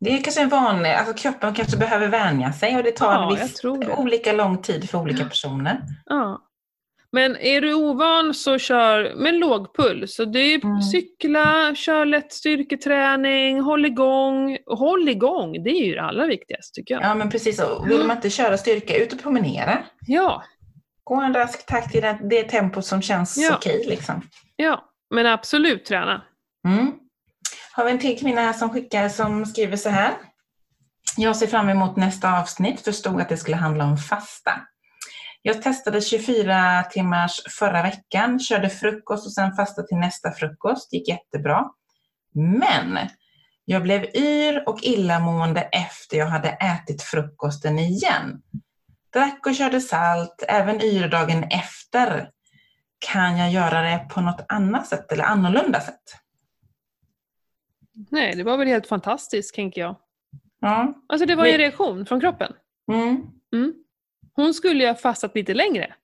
Det är kanske en vanlig, alltså kroppen kanske behöver vänja sig och det tar Ja, jag viss, olika lång tid för olika personer. Ja. Men är du ovan så kör med låg puls. Så är Mm. cykla, kör lätt styrketräning, håll igång. Håll igång, det är ju det allra viktigaste tycker jag. Ja men precis, och vill man inte köra styrka, ut och promenera. Ja, Gå en rask takt i det, det tempot som känns Ja. okej liksom. ja. Men absolut träna. Mm. Har vi en till kvinna här som skickar som skriver så här. Jag ser fram emot nästa avsnitt, förstod att det skulle handla om fasta. Jag testade 24 timmars förra veckan, körde frukost och sen fasta till nästa frukost, gick jättebra. Men jag blev yr och illamående efter jag hade ätit frukosten igen. drack och körde salt, även yrdagen efter, kan jag göra det på något annat sätt eller annorlunda sätt? Nej, det var väl helt fantastiskt, tänker jag. Ja. Alltså det var ju en reaktion från kroppen. Mm. Mm. Hon skulle ju ha fastat lite längre.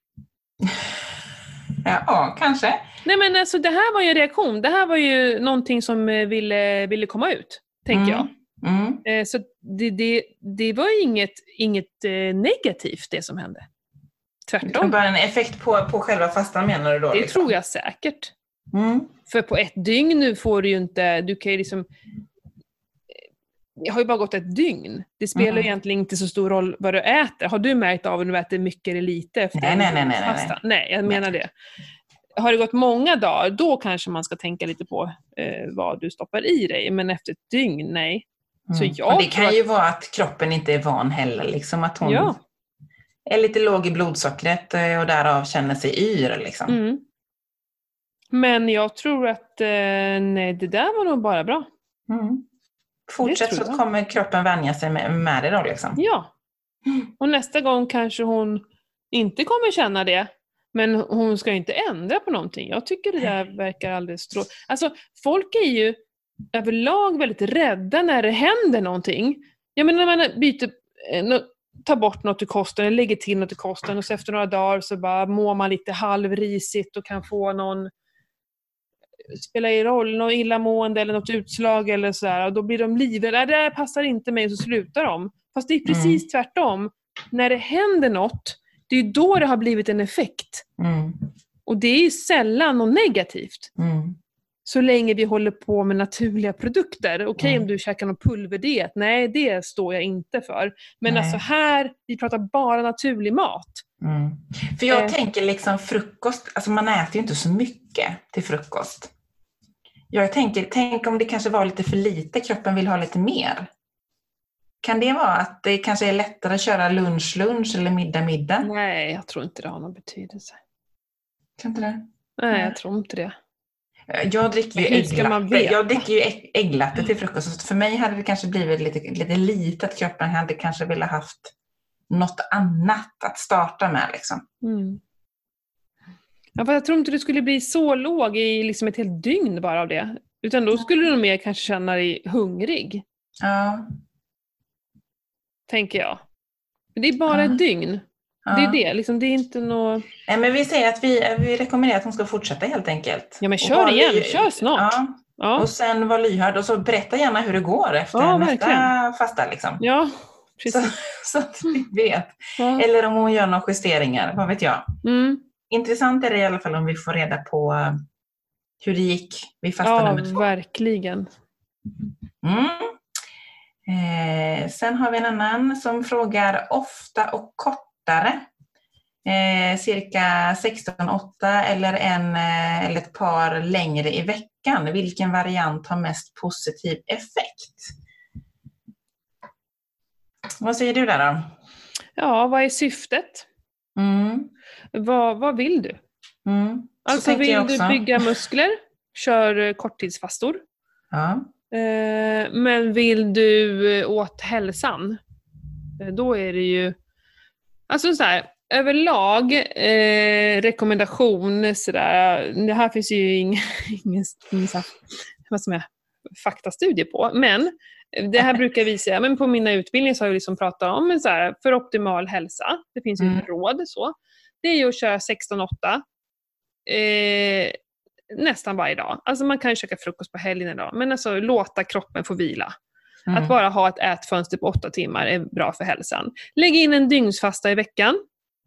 Ja, kanske. Nej men alltså det här var ju en reaktion. Det här var ju någonting som eh, ville, ville komma ut, tänker jag. Mm. Eh, Så det, det, det var inget, inget eh, negativt det som hände. Tvärtom. bara en effekt på, på själva fastan menar du då? Det liksom? tror jag säkert. Mm. För på ett dygn nu får du ju inte, du kan ju liksom har ju bara gått ett dygn. Det spelar Mm. egentligen inte så stor roll vad du äter. Har du märkt av om du äter mycket eller lite efter Nej, nej, nej, nej, nej. Nej, jag menar det. Har det gått många dagar, då kanske man ska tänka lite på eh, vad du stoppar i dig. Men efter ett dygn, nej. Så Mm. jag och det kan ju vara att kroppen inte är van heller, liksom att hon Ja. är lite låg i blodsockret eh, och därav känner sig yr. Liksom. Mm. Men jag tror att eh, nej, det där var nog bara bra. Mm. Fortsätt så kommer kroppen vänja sig med, med det då. Liksom. Ja. Och nästa gång kanske hon inte kommer känna det. Men hon ska ju inte ändra på någonting. Jag tycker det där verkar alldeles strå... Alltså, folk är ju överlag väldigt rädda när det händer någonting. Jag menar när man byter, eh, tar bort något i kosten, eller lägger till något i kosten och så efter några dagar så bara mår man lite halvrisigt och kan få någon spelar i roll, något illamående eller något utslag eller sådär. Och då blir de livrädda. Det där passar inte mig och så slutar de. Fast det är precis tvärtom. När det händer något, det är ju då det har blivit en effekt. Mm. Och det är ju sällan något negativt. Mm. Så länge vi håller på med naturliga produkter. Okej Mm. om du käkar någon pulverdiet, nej det står jag inte för. Men Nej. alltså här, vi pratar bara naturlig mat. Mm. För jag Eh. tänker liksom frukost, alltså man äter ju inte så mycket till frukost. Jag tänker, tänk om det kanske var lite för lite, kroppen vill ha lite mer. Kan det vara att det kanske är lättare att köra lunch-lunch eller middag-middag? Nej, jag tror inte det har någon betydelse. Kan inte det? Nej, jag tror inte det. Jag dricker ju ägglatte. Jag dricker ju ägg- ägglatte till frukost. Så för mig hade det kanske blivit lite, lite lite att kroppen hade kanske velat haft något annat att starta med. Liksom. Mm. Ja, jag tror inte du skulle bli så låg i liksom ett helt dygn bara av det. Utan då skulle du nog mer kanske känna dig hungrig, Ja, tänker jag. Men Det är bara Ja. ett dygn. ja. Det är det. Liksom, det är inte något... Nej, men vi säger att vi, vi rekommenderar att hon ska fortsätta helt enkelt. Ja, men kör igen. ly- Kör snart. Ja, Ja, och sen var lyhörd och så berätta gärna hur det går efter Ja, nästa verkligen. fasta. Liksom. ja Så, precis. så att vi vet. Eller om hon gör några justeringar, vad vet jag. Mm. Intressant är det i alla fall om vi får reda på eh, hur det gick vid fasta ja, nummer två. verkligen. Mm. Eh, sen har vi en annan som frågar ofta och kortare. Eh, cirka 16-8 eller, en, eh, eller ett par längre i veckan. Vilken variant har mest positiv effekt? Vad säger du där då? Ja, vad är syftet? Mm. Vad, vad vill du? Mm. Så Alltså vill du bygga muskler? Kör eh, korttidsfastor. Ja. Eh, men vill du eh, åt hälsan, då är det ju... Alltså så här, överlag eh, rekommendation sådär, det här finns ju ingen, ingen, ingen så här, vad som är, faktastudie på, men det här brukar vi säga, men på mina utbildningar så har jag liksom pratat om så här, för optimal hälsa, det finns ju Mm. råd så, det är ju att köra 16-8 eh, nästan varje dag. Alltså man kan ju käka frukost på helgen idag, men alltså låta kroppen få vila. Mm. Att bara ha ett ätfönster på åtta timmar är bra för hälsan. Lägg in en dygnsfasta i veckan.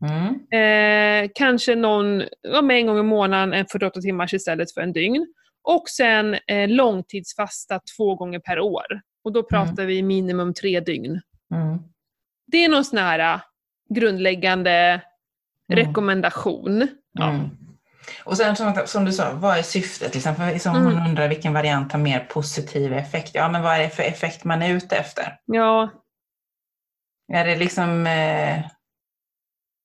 Mm. Eh, kanske någon, ja, med en gång i månaden, en 48 timmars istället för en dygn. Och sen eh, långtidsfasta två gånger per år. Och då pratar vi minimum tre dygn. Mm. Det är någon sån här äh, grundläggande rekommendation. Ja. Mm. Och sen som, som du sa, vad är syftet? Liksom? För som Mm. hon undrar vilken variant har mer positiv effekt. Ja, men vad är det för effekt man är ute efter? ja, Är det liksom... Eh,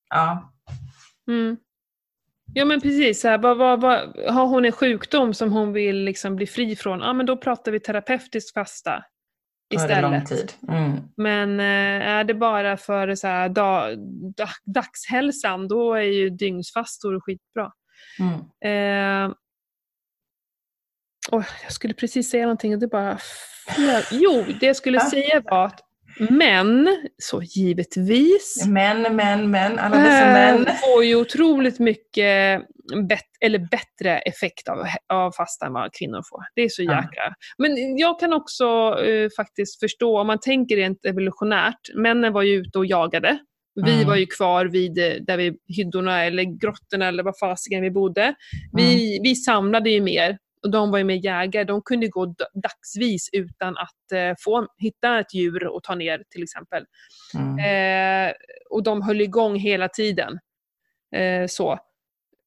ja. Mm. Ja men precis, så här, vad, vad, vad, har hon en sjukdom som hon vill liksom bli fri från, ja men då pratar vi terapeutisk fasta. Det istället. tid. Mm. Men eh, är det bara för så här, da, da, dagshälsan, då är ju dygnsfastor skitbra. Mm. Eh, oj, jag skulle precis säga någonting och det bara. Jo, det jag skulle säga var att män, så givetvis, Men, men, men, alla dessa män. får ju otroligt mycket bet- eller bättre effekt av, av fasta än vad kvinnor får. Det är så jäkla... Men jag kan också eh, faktiskt förstå, om man tänker rent evolutionärt, männen var ju ute och jagade. Vi Mm. var ju kvar vid eh, där vi, hyddorna eller grottorna eller vad fasiken vi bodde. Vi, Mm. vi samlade ju mer och de var ju mer jägare. De kunde gå dagsvis utan att eh, få hitta ett djur och ta ner till exempel. Mm. Eh, och de höll igång hela tiden. Eh, så.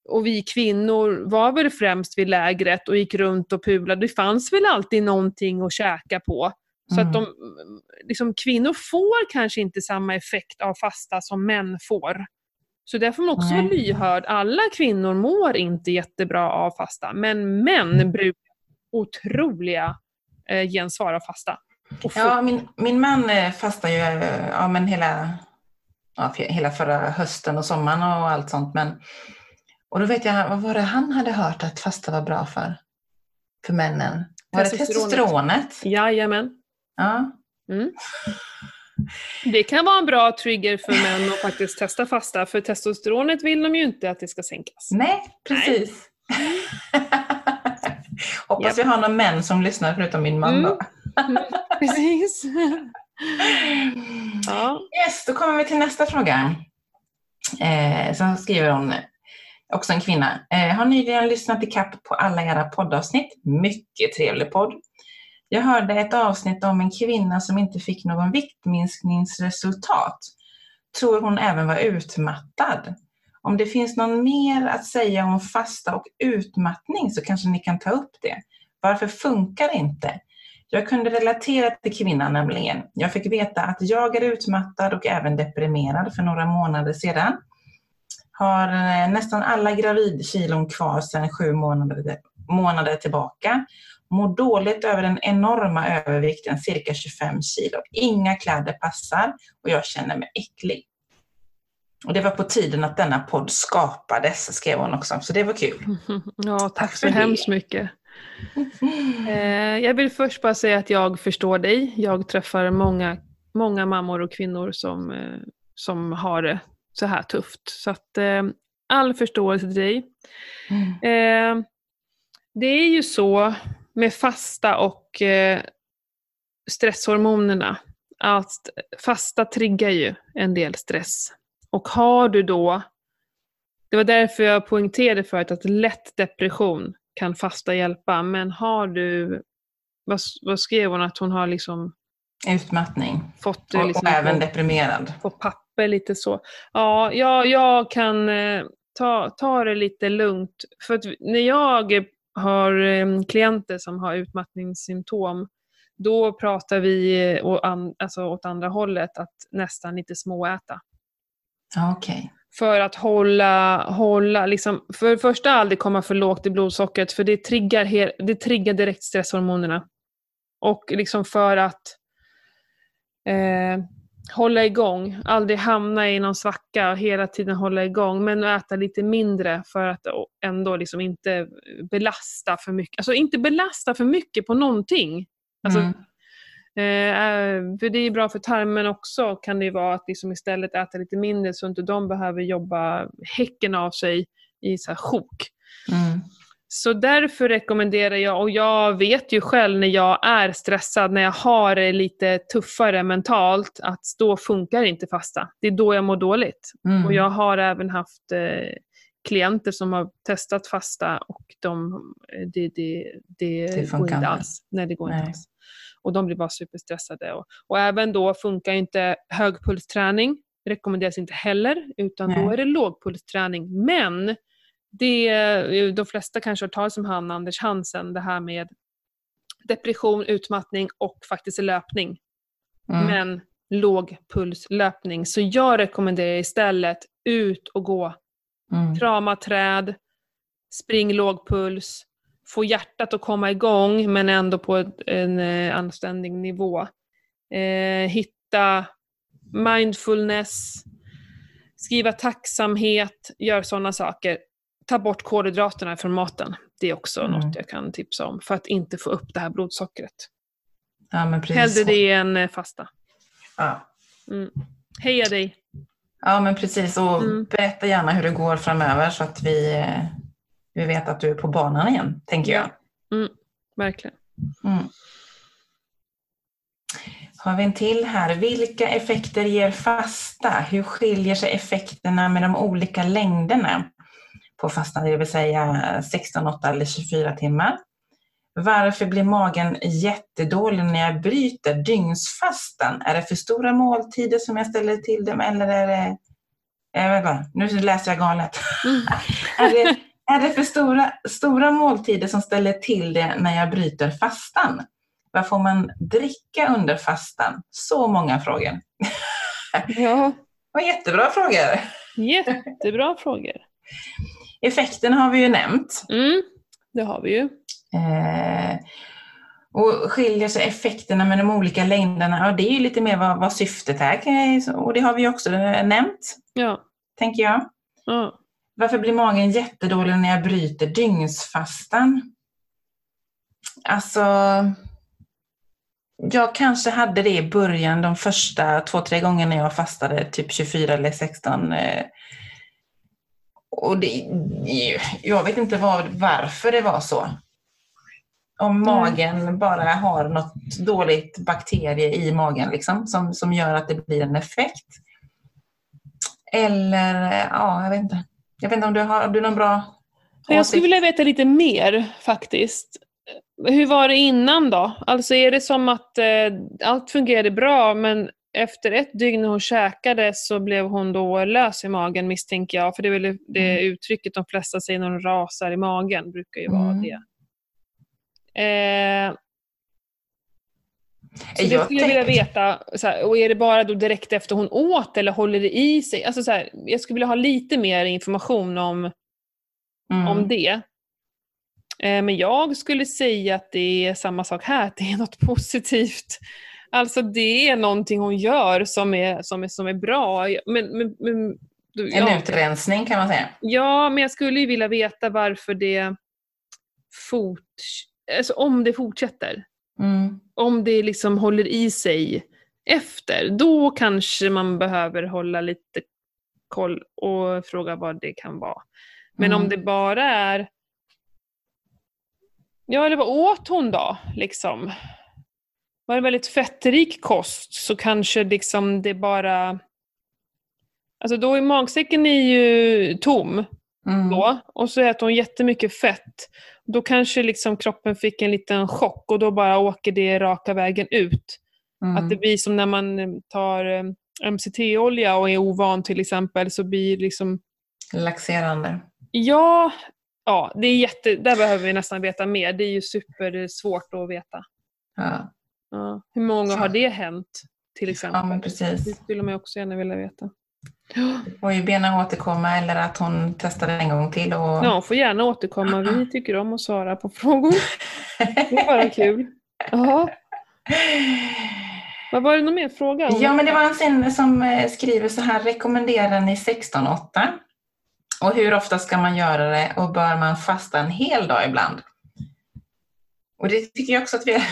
Och vi kvinnor var väl främst vid lägret och gick runt och pulade. Det fanns väl alltid någonting att käka på. Så Mm. att de, liksom, kvinnor får kanske inte samma effekt av fasta som män får. Så där får man också vara lyhörd. Alla kvinnor mår inte jättebra av fasta, men män brukar otroliga eh, gensvar av fasta. Ja, min, min man eh, fastar ju eh, ja, men hela, ja, hela förra hösten och sommaren och allt sånt. Men, och då vet jag, vad var det han hade hört att fasta var bra för? För männen? Var det Testosteronet. Jajamän. Ja. Det kan vara en bra trigger för män att faktiskt testa fasta, för testosteronet vill de ju inte att det ska sänkas. Nej, precis. Hoppas Japp. vi har några män som lyssnar förutom min man då. Mm. Precis. Ja. Yes, då kommer vi till nästa fråga. Eh, så skriver hon, också en kvinna. Eh, har nyligen lyssnat i kapp på alla era poddavsnitt. Mycket trevlig podd. Jag hörde ett avsnitt om en kvinna som inte fick någon viktminskningsresultat. Tror hon även var utmattad. Om det finns någon mer att säga om fasta och utmattning så kanske ni kan ta upp det. Varför funkar det inte? Jag kunde relatera till kvinnan nämligen. Jag fick veta att jag är utmattad och även deprimerad för några månader sedan. Har eh, nästan alla gravidkilon kvar sedan sju månader, månader tillbaka. Mår dåligt över den enorma övervikten, cirka 25 kilo. Inga kläder passar och jag känner mig äcklig. Och det var på tiden att denna podd skapades, skrev hon också. Så det var kul. ja, tack, Tack så hemskt mycket. Eh, jag vill först bara säga att jag förstår dig. Jag träffar många, många mammor och kvinnor som, eh, som har det så här tufft. Så att, eh, all förståelse till dig. Mm. Det är ju så med fasta och eh, stresshormonerna att fasta triggar ju en del stress. Och har du då, det var därför jag poängterade förut att lätt depression kan fasta hjälpa, men har du, vad, vad skrev hon, att hon har liksom Utmattning. fått Och, liksom och även på, deprimerad. på papper lite så. Ja, jag, jag kan eh, ta, ta det lite lugnt. För att när jag har eh, klienter som har utmattningssymptom, då pratar vi eh, alltså åt andra hållet, att nästan lite småäta. Okej. För att hålla, hålla liksom, för det första aldrig komma för lågt i blodsockret, för det triggar, det triggar direkt stresshormonerna. Och liksom för att eh, hålla igång, aldrig hamna i någon svacka hela tiden hålla igång, men äta lite mindre för att ändå liksom inte belasta för mycket. Alltså inte belasta för mycket på någonting. Alltså, Mm. Eh, för det är bra för tarmen också, kan det vara att liksom istället äta lite mindre så inte de behöver jobba häcken av sig i så här sjok. Mm. Så därför rekommenderar jag, och jag vet ju själv när jag är stressad, när jag har det lite tuffare mentalt, att då funkar inte fasta. Det är då jag mår dåligt. Mm. Och jag har även haft eh, klienter som har testat fasta och de, eh, det, det, det, Det går inte inte. alls. Nej, det går inte Nej. alls. Och de blir bara superstressade. Och, och även då funkar inte högpulsträning, rekommenderas inte heller, utan då Nej. är det lågpulsträning. Men det, de flesta kanske har talat som han Anders Hansen, det här med depression, utmattning och faktiskt löpning. Mm. Men lågpulslöpning. Så jag rekommenderar istället ut och gå. Mm. Krama träd, spring låg puls, få hjärtat att komma igång men ändå på en eh, anständig nivå. eh, hitta mindfulness, skriva tacksamhet, gör sådana saker. Ta bort kolhydraterna från maten. Det är också Mm. något jag kan tipsa om för att inte få upp det här blodsockret. Ja, men precis. Hellre det än eh, fasta. Ja. Mm. Heja dig! ja, men precis. Och Mm. berätta gärna hur det går framöver så att vi, eh, vi vet att du är på banan igen, tänker jag. Verkligen. Mm. Har vi en till här. Vilka effekter ger fasta? Hur skiljer sig effekterna med de olika längderna på fasta, det vill säga 16, 8 eller 24 timmar? Varför blir magen jättedålig när jag bryter dygnsfastan? Är det för stora måltider som jag ställer till dem eller är det... Inte, nu läser jag galet. Mm. är, det, är det för stora, stora måltider som ställer till det när jag bryter fastan? Vad får man dricka under fastan? Så många frågor. Ja, Vad jättebra frågor. jättebra frågor. Effekten har vi ju nämnt. Mm, det har vi ju. Eh, och skiljer sig effekterna med de olika längderna? Ja, det är ju lite mer vad, vad syftet är. Och det har vi också nämnt, Ja. tänker jag. ja. Varför blir magen jättedålig när jag bryter dygnsfastan? Alltså, jag kanske hade det i början, de första två, tre gångerna jag fastade, typ 24 eller 16. Och det, jag vet inte vad, varför det var så. Om magen bara har något dåligt bakterie i magen liksom, som, som gör att det blir en effekt. Eller, ja, jag vet inte. Jag vet inte om du har, har du någon bra Jag skulle åsikt? vilja veta lite mer faktiskt. Hur var det innan då? Alltså är det som att eh, allt fungerade bra men efter ett dygn när hon käkade så blev hon då lös i magen misstänker jag. För det är väl det Mm. uttrycket de flesta säger när de rasar i magen, brukar ju vara Mm. det. Eh, så det Jag skulle jag vilja veta, här, och är det bara då direkt efter hon åt eller håller det i sig? Alltså, så här, jag skulle vilja ha lite mer information om Mm. om det. Eh, Men jag skulle säga att det är samma sak här, att det är något positivt. Alltså det är någonting hon gör som är, som är, som är bra. Men, men, men, du- En ja, utrensning kan man säga. ja, men jag skulle ju vilja veta varför det fort, alltså om det fortsätter. Mm. Om det liksom håller i sig efter, då kanske man behöver hålla lite koll och fråga vad det kan vara. Men om Mm. det bara är... Ja, eller vad åt hon då? Liksom? Var det väldigt fettrik kost så kanske liksom det bara... Alltså då är magsäcken är ju tom Mm. då och så äter hon jättemycket fett. Då kanske liksom kroppen fick en liten chock och då bara åker det raka vägen ut. Mm. Att det blir som när man tar eh, MCT-olja och är ovan till exempel så blir liksom Laxerande. Ja, ja det är jätte, där behöver vi nästan veta mer. Det är ju supersvårt att veta. Ja. Ja. Hur många Så. har det hänt? Till exempel. ja, men Det precis. skulle man också gärna vilja veta. Får ju bena återkomma eller att hon testar en gång till. Och... Ja, hon får gärna återkomma. Vi tycker om att svara på frågor. Det är bara kul. Jaha. Vad var det någon mer fråga? om? Ja, men det var en sin som eh, skriver så här, rekommenderar ni 16-8? Och hur ofta ska man göra det och bör man fasta en hel dag ibland? Och det tycker jag också att vi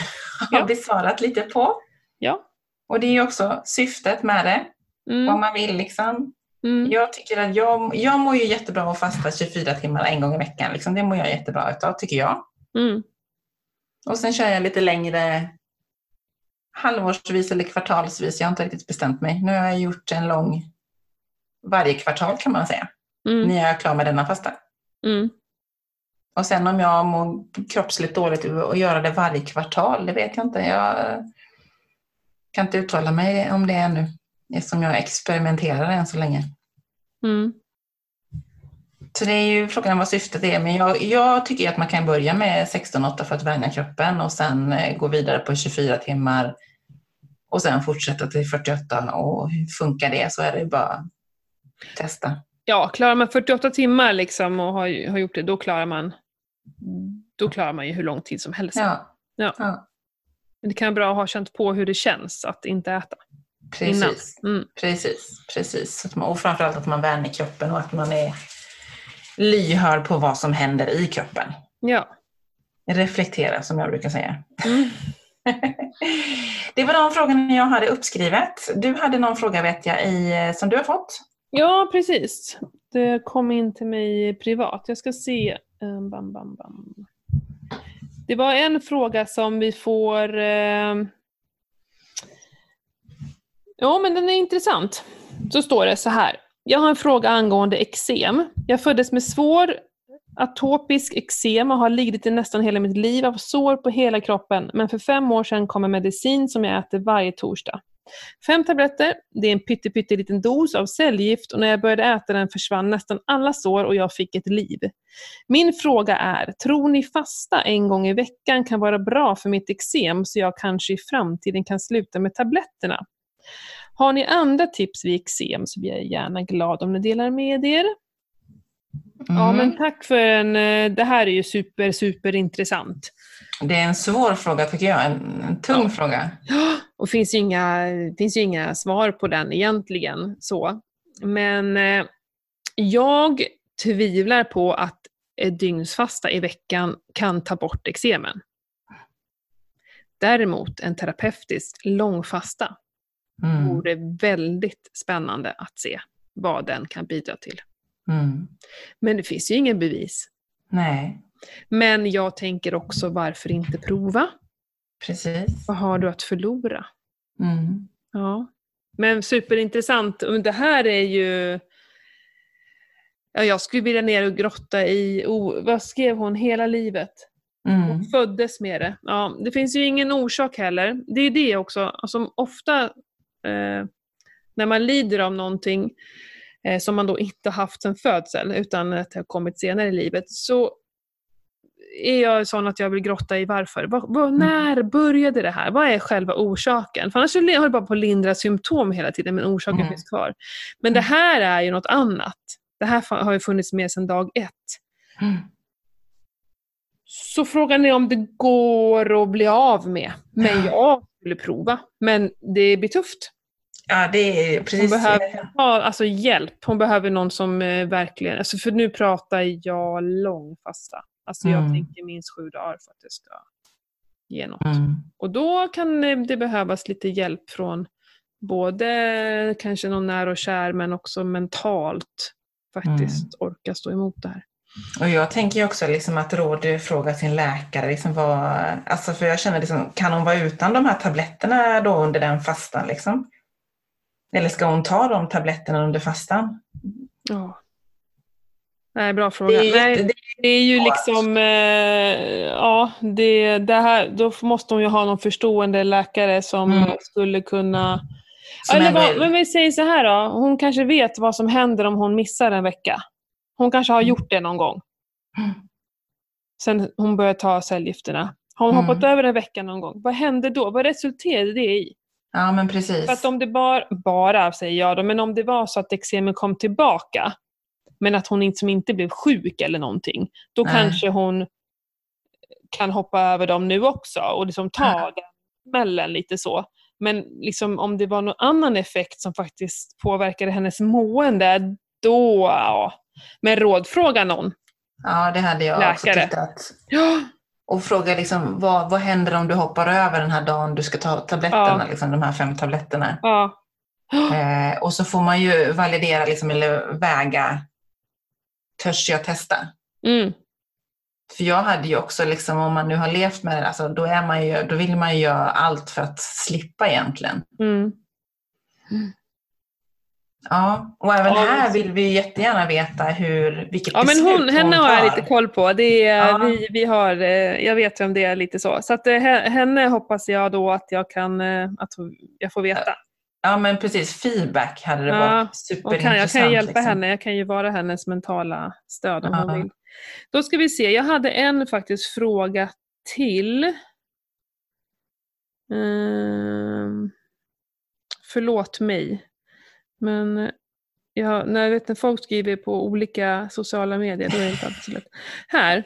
har Ja. besvarat lite på. Ja. Och det är ju också syftet med det, vad Mm, man vill liksom. mm, Jag tycker att jag, jag mår ju jättebra av att fasta 24 timmar en gång i veckan. Liksom. Det mår jag jättebra utav, tycker jag. mm. Och sen kör jag lite längre halvårsvis eller kvartalsvis. Jag har inte riktigt bestämt mig. Nu har jag gjort en lång varje kvartal kan man säga. Mm, När jag är klar med denna fasta. mm. Och sen om jag mår kroppsligt dåligt och göra det varje kvartal, det vet jag inte. Jag kan inte uttala mig om det ännu. Eftersom jag experimenterar än så länge. Mm. Så det är ju frågan vad syftet är. Men jag, jag tycker att man kan börja med 16-8 för att vänja kroppen och sen eh, gå vidare på 24 timmar och sen fortsätta till 48. Och hur funkar det så är det bara att testa. Ja, klarar man 48 timmar liksom och har, har gjort det, då klarar man då klarar man ju hur lång tid som helst. Ja. Ja. ja. Men det kan vara bra att ha känt på hur det känns att inte äta. Precis, Mm. precis, precis. Att man, och framförallt att man värner kroppen och att man är lyhörd på vad som händer i kroppen. Ja. Reflektera som jag brukar säga. Mm. Det var de frågorna jag hade uppskrivet. Du hade någon fråga vet jag i, som du har fått. ja, precis. Det kom in till mig privat. Jag ska se. Um, Bam, bam, bam. Det var en fråga som vi får... Uh... Ja, men den är intressant. Så står det så här. Jag har en fråga angående eksem. Jag föddes med svår atopisk eksem och har lidit i nästan hela mitt liv av sår på hela kroppen, men för fem år sedan kom en medicin som jag äter varje torsdag. Fem tabletter, det är en pytteliten dos av cellgift och när jag började äta den försvann nästan alla sår och jag fick ett liv. Min fråga är, tror ni fasta en gång i veckan kan vara bra för mitt eksem så jag kanske i framtiden kan sluta med tabletterna? Har ni andra tips vid eksem så blir jag gärna glad om ni delar med er. Ja, Mm. men tack för en... eh, Det här är ju super, super intressant. Det är en svår fråga tycker jag, en, en tung Ja. fråga. Och det finns ju inga, finns ju inga svar på den egentligen. så. Men eh, jag tvivlar på att ett dygnsfasta i veckan kan ta bort eksemen. Däremot en terapeutisk långfasta Mm. vore väldigt spännande att se vad den kan bidra till. Mm. Men det finns ju ingen bevis. Nej, Men jag tänker också, varför inte prova? precis. Vad har du att förlora? Mm. Ja. Men superintressant. Det här är ju... Ja, jag skulle vilja ner och grotta i... Oh, vad skrev hon? Hela livet. Mm. Hon föddes med det. Ja, det finns ju ingen orsak heller. Det är det också. Alltså, ofta eh, när man lider av någonting som man då inte haft sedan födsel, utan att det har kommit senare i livet, så är jag sån att jag vill grotta i varför. Vad- vad- när började det här? Vad är själva orsaken? För annars håller jag bara på att lindra symptom hela tiden, men orsaken Mm. finns kvar. Men det här är ju något annat. Det här har ju funnits med sedan dag ett. Mm. Så frågan är om det går att bli av med. Men jag skulle prova. Men det blir tufft. Ja, det är Hon precis. behöver ha alltså, hjälp. Hon behöver någon som eh, verkligen... Alltså, för nu pratar jag långfasta. Alltså jag Mm. tänker minst sju dagar för att det ska ge något. Mm. Och då kan eh, det behövas lite hjälp från både kanske någon nära och kär, men också mentalt faktiskt orka stå emot det här. Och jag tänker också liksom att Råd frågar sin läkare, liksom vad, alltså för jag känner liksom, kan hon vara utan de här tabletterna då under den fastan? Liksom? Eller ska hon ta de tabletterna under fastan? Ja. Nej, bra fråga. Det är, Nej, det, det är ju liksom, eh, ja, det, det här, då måste hon ju ha någon förstående läkare som Mm. skulle kunna... som Eller vad, men vi säger så här då, hon kanske vet vad som händer om hon missar en vecka. Hon kanske har Mm. gjort det någon gång. Mm. Sen hon började ta cellgifterna. Har hon Mm. hoppat över en vecka någon gång? Vad hände då? Vad resulterade det i? Ja, men precis. För att om det bara, bara säger jag då, men om det var så att eksemen kom tillbaka, men att hon inte, som inte blev sjuk eller någonting, då Nej. kanske hon kan hoppa över dem nu också och liksom ta Ja. den smällen lite så. Men liksom, om det var någon annan effekt som faktiskt påverkade hennes mående, då, ja. Men rådfråga någon. Ja, det hade jag också Läkare. tittat. Ja, Och fråga liksom, vad, vad händer om du hoppar över den här dagen du ska ta tabletterna, Ja. liksom, de här fem tabletterna? ja. Eh, och så får man ju validera liksom, eller väga, törs jag testa? Mm. För jag hade ju också, liksom, om man nu har levt med det, alltså, då, är man ju, då vill man ju göra allt för att slippa egentligen. Mm. Ja, och även Ja, här men- vill vi jättegärna veta hur, vilket Ja, men beslut hon, henne har jag lite koll på. Det är, Ja. vi, vi har, eh, jag vet vem det är lite så. Så att, eh, he- henne hoppas jag då att jag kan eh, att hon- jag får veta. Ja, men precis. Feedback hade det varit superintressant. kan, jag kan hjälpa liksom. henne. Jag kan ju vara hennes mentala stöd om Ja. hon vill. Då ska vi se. Jag hade en faktiskt fråga till. Ehm, förlåt mig. Men Ja, när, jag vet, när folk skriver på olika sociala medier, då är det inte alltid så lätt. Här.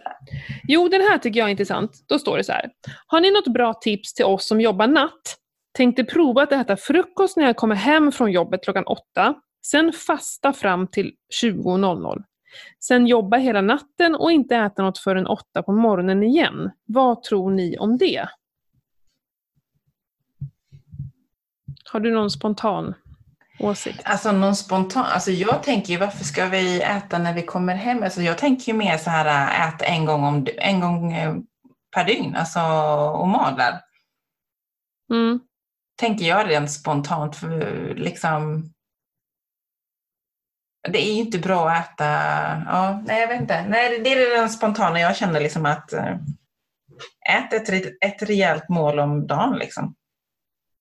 Jo, den här tycker jag är intressant. Då står det så här. Har ni något bra tips till oss som jobbar natt? Tänkte prova att äta frukost när jag kommer hem från jobbet klockan åtta. Sen fasta fram till 20.00. Sen jobba hela natten och inte äta något förrän åtta på morgonen igen. Vad tror ni om det? Har du någon spontan åsikt? Alltså någon spontan, alltså jag tänker ju varför ska vi äta när vi kommer hem? Alltså jag tänker ju mer så här äta en gång, om, en gång eh, per dygn, alltså och madlar. Mm. Tänker jag rent spontant, för liksom det är ju inte bra att äta, ja, nej jag vet inte. Nej, det är den spontana jag känner liksom att eh, ät ett, ett rejält mål om dagen liksom.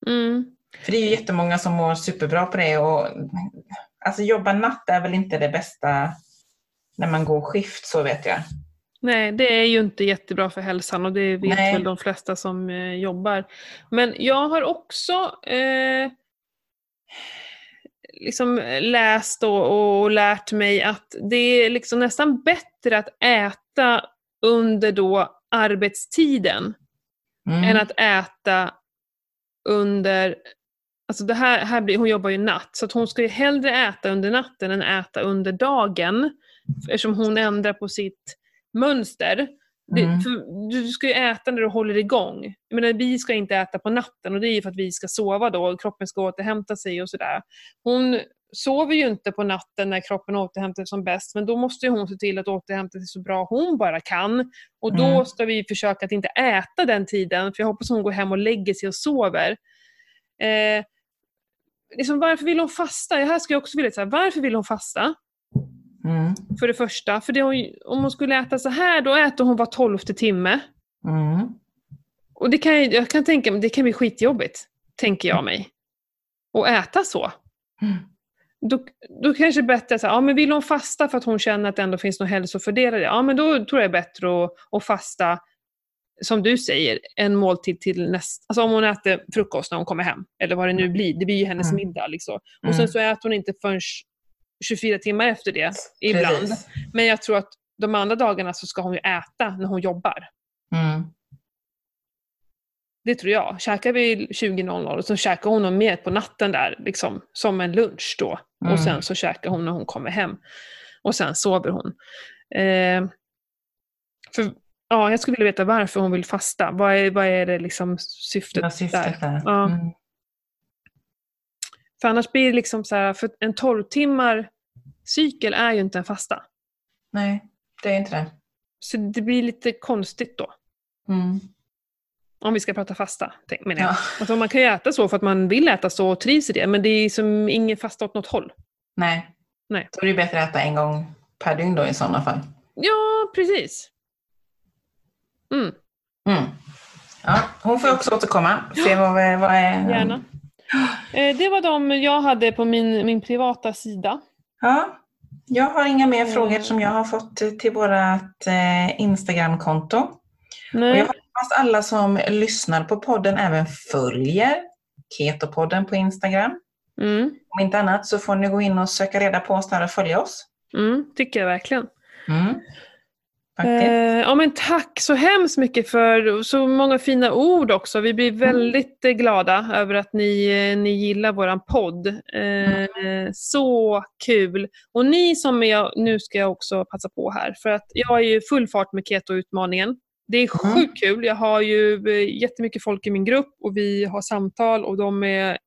Mm. För det är ju jättemånga som mår superbra på det och alltså jobba natt är väl inte det bästa när man går skift så vet jag. Nej, det är ju inte jättebra för hälsan och det vet Nej. väl de flesta som eh, jobbar. Men jag har också eh, liksom läst och, och lärt mig att det är liksom nästan bättre att äta under då arbetstiden Mm. än att äta under Alltså det här, här blir, hon jobbar ju natt, så att hon ska ju hellre äta under natten än äta under dagen. Eftersom hon ändrar på sitt mönster. Mm. för du ska ju äta när du håller igång. Jag menar, vi ska inte äta på natten och det är ju för att vi ska sova då och kroppen ska återhämta sig och sådär. Hon sover ju inte på natten när kroppen återhämtar sig som bäst, men då måste ju hon se till att återhämta sig så bra hon bara kan. Och då Mm. ska vi försöka att inte äta den tiden, för jag hoppas hon går hem och lägger sig och sover. Eh, liksom, varför vill hon fasta? Det här skulle jag också vilja säga. Varför vill hon fasta? Mm. För det första, för det hon, om hon skulle äta så här, då äter hon var tolfte timme. Mm. Och det kan, jag kan tänka mig, det kan bli skitjobbigt, tänker jag mig. Och äta så. Mm. Då, då kanske det är bättre att ja, men vill hon fasta för att hon känner att det ändå finns några hälsofördelar i det, ja men då tror jag det är bättre att, att fasta, som du säger, en måltid till nästa, alltså om hon äter frukost när hon kommer hem, eller vad det nu blir, det blir ju hennes Mm. middag liksom. Och Mm. sen så äter hon inte förrän 24 timmar efter det, ibland. Precis. Men jag tror att de andra dagarna så ska hon ju äta när hon jobbar. Mm. Det tror jag. Käkar vi 20.00 och så käkar hon något mer på natten där, liksom, som en lunch då. Mm. Och sen så käkar hon när hon kommer hem. Och sen sover hon. Eh, för, ja, jag skulle vilja veta varför hon vill fasta. Vad är, vad är det liksom syftet Vad syftet där? är. Ja. Mm. För annars blir det liksom så här, för en 12 timmar cykel är ju inte en fasta. Nej, det är inte det. Så det blir lite konstigt då. Mm. Om vi ska prata fasta, menar jag. Ja. Alltså man kan ju äta så för att man vill äta så och trivs i det, men det är som ingen fasta åt något håll. Nej. Nej. Då är det bättre att äta en gång per dygn då i sådana fall. Ja, precis. Mm, Mm. Ja, hon får också återkomma. Se vad, vad är... gärna. Eh, det var de jag hade på min, min privata sida. Ja, jag har inga mer Mm. frågor som jag har fått till vårt eh, Instagramkonto. Och Nej. jag hoppas alla som lyssnar på podden även följer Ketopodden på Instagram. Mm, Om inte annat så får ni gå in och söka reda på oss där och följa oss. mm, tycker jag verkligen. Mm. Faktiskt. Eh, ja, men tack så hemskt mycket för så många fina ord också. Vi blir väldigt eh, glada över att ni, eh, ni gillar våran podd. Eh, Så kul! Och ni som är, nu ska jag också passa på här, för att jag är ju full fart med keto-utmaningen. Det är Mm. sjukt kul. Jag har ju eh, jättemycket folk i min grupp och vi har samtal och de är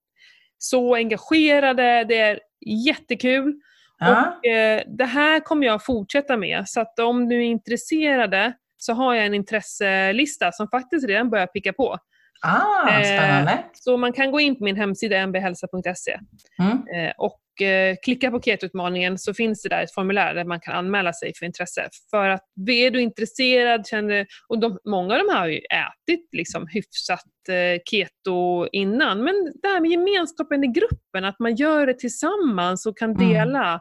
så engagerade. Det är jättekul. Ja. Och, eh, det här kommer jag fortsätta med, så att om du är intresserade så har jag en intresselista som faktiskt redan börjar picka på. Ah, eh, spännande. Så man kan gå in på min hemsida mbhälsa.se Mm. eh, och eh, klicka på ketutmaningen så finns det där ett formulär där man kan anmäla sig för intresse. För att är du intresserad, känner, och de, många av de här har ju ätit liksom hyfsat eh, keto innan, men det här med gemenskapen i gruppen, att man gör det tillsammans och kan Mm. dela,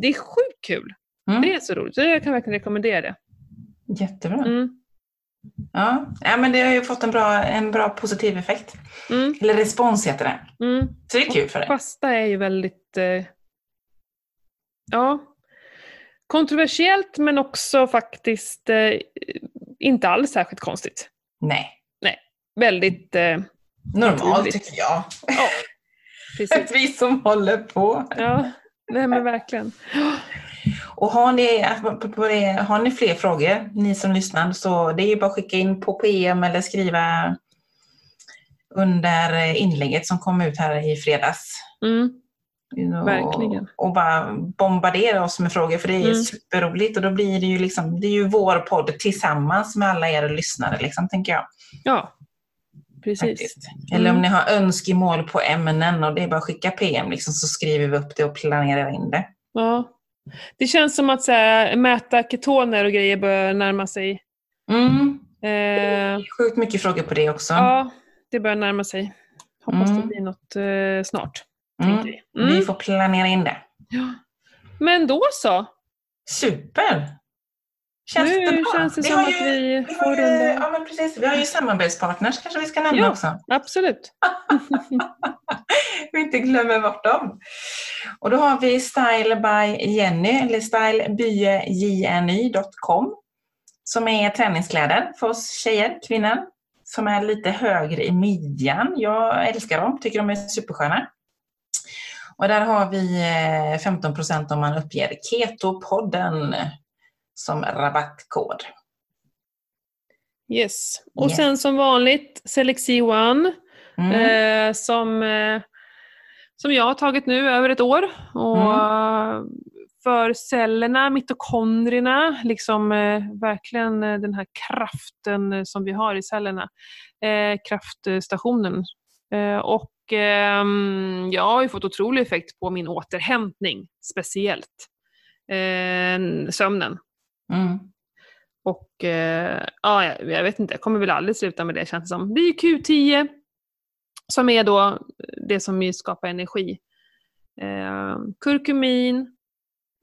det är sjukt kul. Mm. Det är så roligt, så jag kan verkligen rekommendera det. Jättebra. Mm. Ja. ja, men det har ju fått en bra, en bra positiv effekt. Mm. Eller respons heter det. Mm. Så det är kul för dig. Fasta är ju väldigt, eh, Ja. Kontroversiellt men också faktiskt eh, inte alls särskilt konstigt. Nej. Väldigt... Eh, Normalt tycker jag. ja, precis. Vi som håller på. Ja, nej men verkligen. Och har ni, har ni fler frågor, ni som lyssnar, så det är ju bara att skicka in på PM eller skriva under inlägget som kom ut här i fredags. Mm, Och, Verkligen. Och bara bombardera oss med frågor, för det är Mm. superroligt. Och då blir det ju liksom, det är ju vår podd tillsammans med alla er lyssnare, liksom, tänker jag. ja, precis. Faktiskt. Eller om Mm. ni har önskemål på ämnen och det är bara att skicka PM, liksom, så skriver vi upp det och planerar in det. Ja. Det känns som att så här, mäta ketoner och grejer börjar närma sig. Mm. Eh, Sjukt mycket frågor på det också. ja, det börjar närma sig. Hoppas Mm. det blir något eh, snart. Mm. tänker vi. Mm. Vi får planera in det. Ja. Men då så. Super! Känns nu det bra? känns det Vi som att ju- vi Vi får ju, runda. ja, men precis. vi har ju samarbetspartners kanske vi ska nämna Ja. också. Absolut. Vi inte glömmer bort dem. Och då har vi Style by Jenny, eller stylebyejny.com som är träningskläder för oss tjejer, kvinnor, som är lite högre i midjan. Jag älskar dem, tycker de är supersköna. Och där har vi eh, 15% om man uppger Keto-podden som rabattkod. Yes. Och Yes. sen som vanligt Selexi One. Mm. eh, som, eh, som jag har tagit nu över ett år. Och Mm. För cellerna, mitokondrierna, liksom eh, verkligen eh, den här kraften eh, som vi har i cellerna. Kraftstationen. Och ehm, jag har ju fått otrolig effekt på min återhämtning, speciellt. Eh, sömnen. Mm. Och eh, ja, jag, vet inte, jag kommer väl aldrig sluta med det känns det som. Det är ju Q10 som är då det som skapar energi. Eh, kurkumin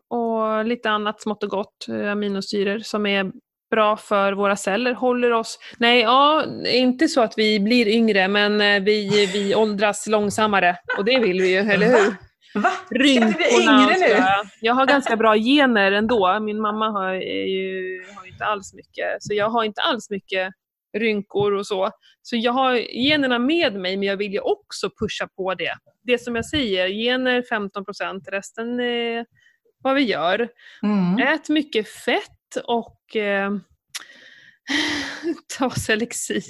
och lite annat smått och gott, eh, aminosyror som är bra för våra celler. Håller oss, nej, ja, inte så att vi blir yngre, men eh, vi, vi åldras långsammare. Och det vill vi ju, eller hur? Va? Ska rynkorna bli yngre och nu? Jag har ganska bra gener ändå. Min mamma har, ju, har inte alls mycket, så jag har inte alls mycket rynkor och så. Så jag har generna med mig, men jag vill ju också pusha på det. Det som jag säger, gener 15%, resten är vad vi gör. Mm. Ät mycket fett och eh, ta Selexir.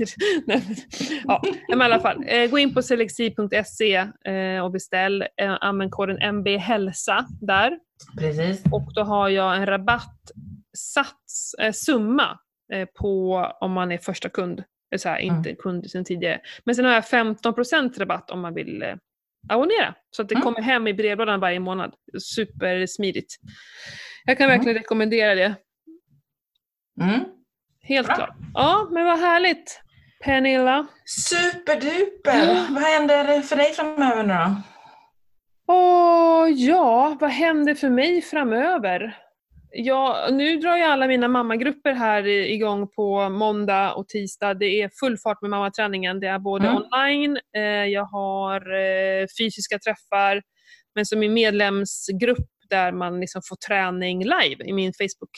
Ja, men i alla fall, eh, gå in på selexir.se eh, och beställ. Eh, använd koden MBHälsa där. Precis. Och då har jag en rabattsats, eh, summa, eh, på om man är första kund. Så här, inte kund sedan tidigare. Men sen har jag 15% rabatt om man vill eh, abonnera. Så att det Mm. kommer hem i brevlådan varje månad. Supersmidigt. Jag kan Mm. verkligen rekommendera det. Mm. Helt Bra. klart. Ja, men vad härligt. Pernilla. Superduper! Vad händer för dig framöver nu då? Åh, ja, vad händer för mig framöver? Ja, nu drar ju alla mina mammagrupper här igång på måndag och tisdag. Det är full fart med mammaträningen. Det är både Mm. online, eh, jag har eh, fysiska träffar, men som i medlemsgrupp där man liksom får träning live i min Facebook.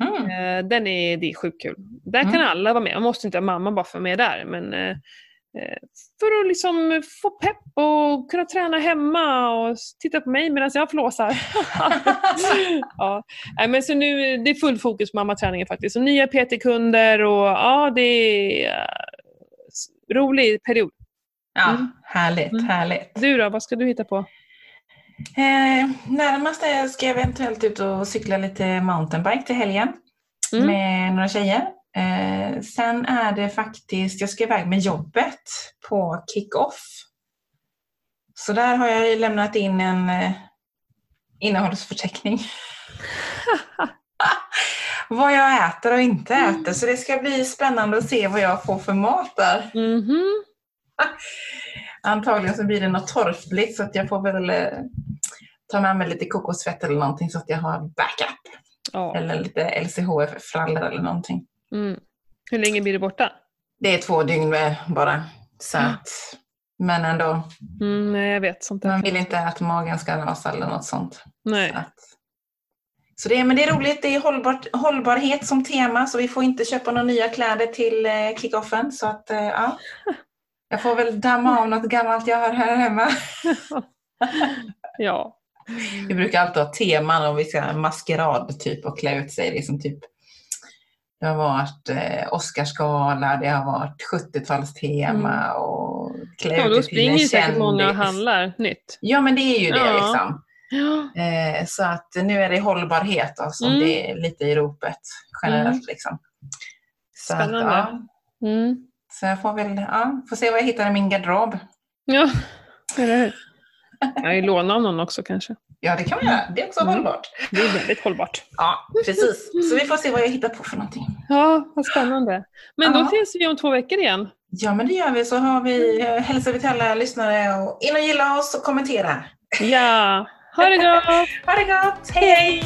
Mm. Eh, den är, det är sjukt kul. Där Mm. kan alla vara med. Man måste inte ha mamma bara för att med där. Men, eh, eh, för att liksom få pepp och kunna träna hemma och titta på mig medan jag flåsar. ja. Men så nu, det är full fokus på mammaträningen faktiskt. Och nya PT-kunder och ja, det är s- rolig period. Ja, Mm. härligt, Mm. härligt. Du då, vad ska du hitta på? Eh, närmast är- ska jag eventuellt ut och cykla lite mountainbike till helgen Mm. med några tjejer. Eh, sen är det faktiskt, jag ska iväg med jobbet på kick-off. Så där har jag lämnat in en eh, innehållsförteckning. vad jag äter och inte äter. Så det ska bli spännande att se vad jag får för mat där. Mhm. Antagligen så blir det något torftigt så att jag får väl eh, ta med mig lite kokosfett eller någonting så att jag har backup. Ja. Eller lite LCHF-frallor eller någonting. Mm. Hur länge blir du borta? Det är två dygn bara. Så att, men ändå, Mm, nej, jag vet. Sånt man vill inte att magen ska rasa eller något sånt. Nej. Så att, Så det, men det är roligt, det är hållbart, hållbarhet som tema så vi får inte köpa några nya kläder till eh, kickoffen. Så att, eh, ja. Jag får väl damma av något gammalt jag har här hemma. ja. Vi brukar alltid ha teman om vi ska maskerad typ och klä ut sig. Liksom typ. Det har varit eh, Oscarsgala, det har varit 70-talstema Mm. och klä ja, ut då sig till springer en ju säkert många och kändis. handlar nytt. Ja men det är ju det Ja. liksom. Ja. Eh, så att nu är det hållbarhet då, som Mm. det är lite i ropet generellt. Mm. Liksom. Så Spännande. Att, ja, Mm. så jag får väl ja, får se vad jag hittar i min garderob. Ja, eller hur? Ju låna av någon också kanske. Ja det kan man göra, det är också Mm. hållbart. Det är väldigt hållbart. Ja precis, så vi får se vad jag hittar på för någonting. Ja, vad spännande. Men då ses vi om två veckor igen. Ja men det gör vi, så har vi, eh, hälsar vi till alla lyssnare och in och gilla oss och kommentera. Ja, ha det gott! Ha det gott, hej!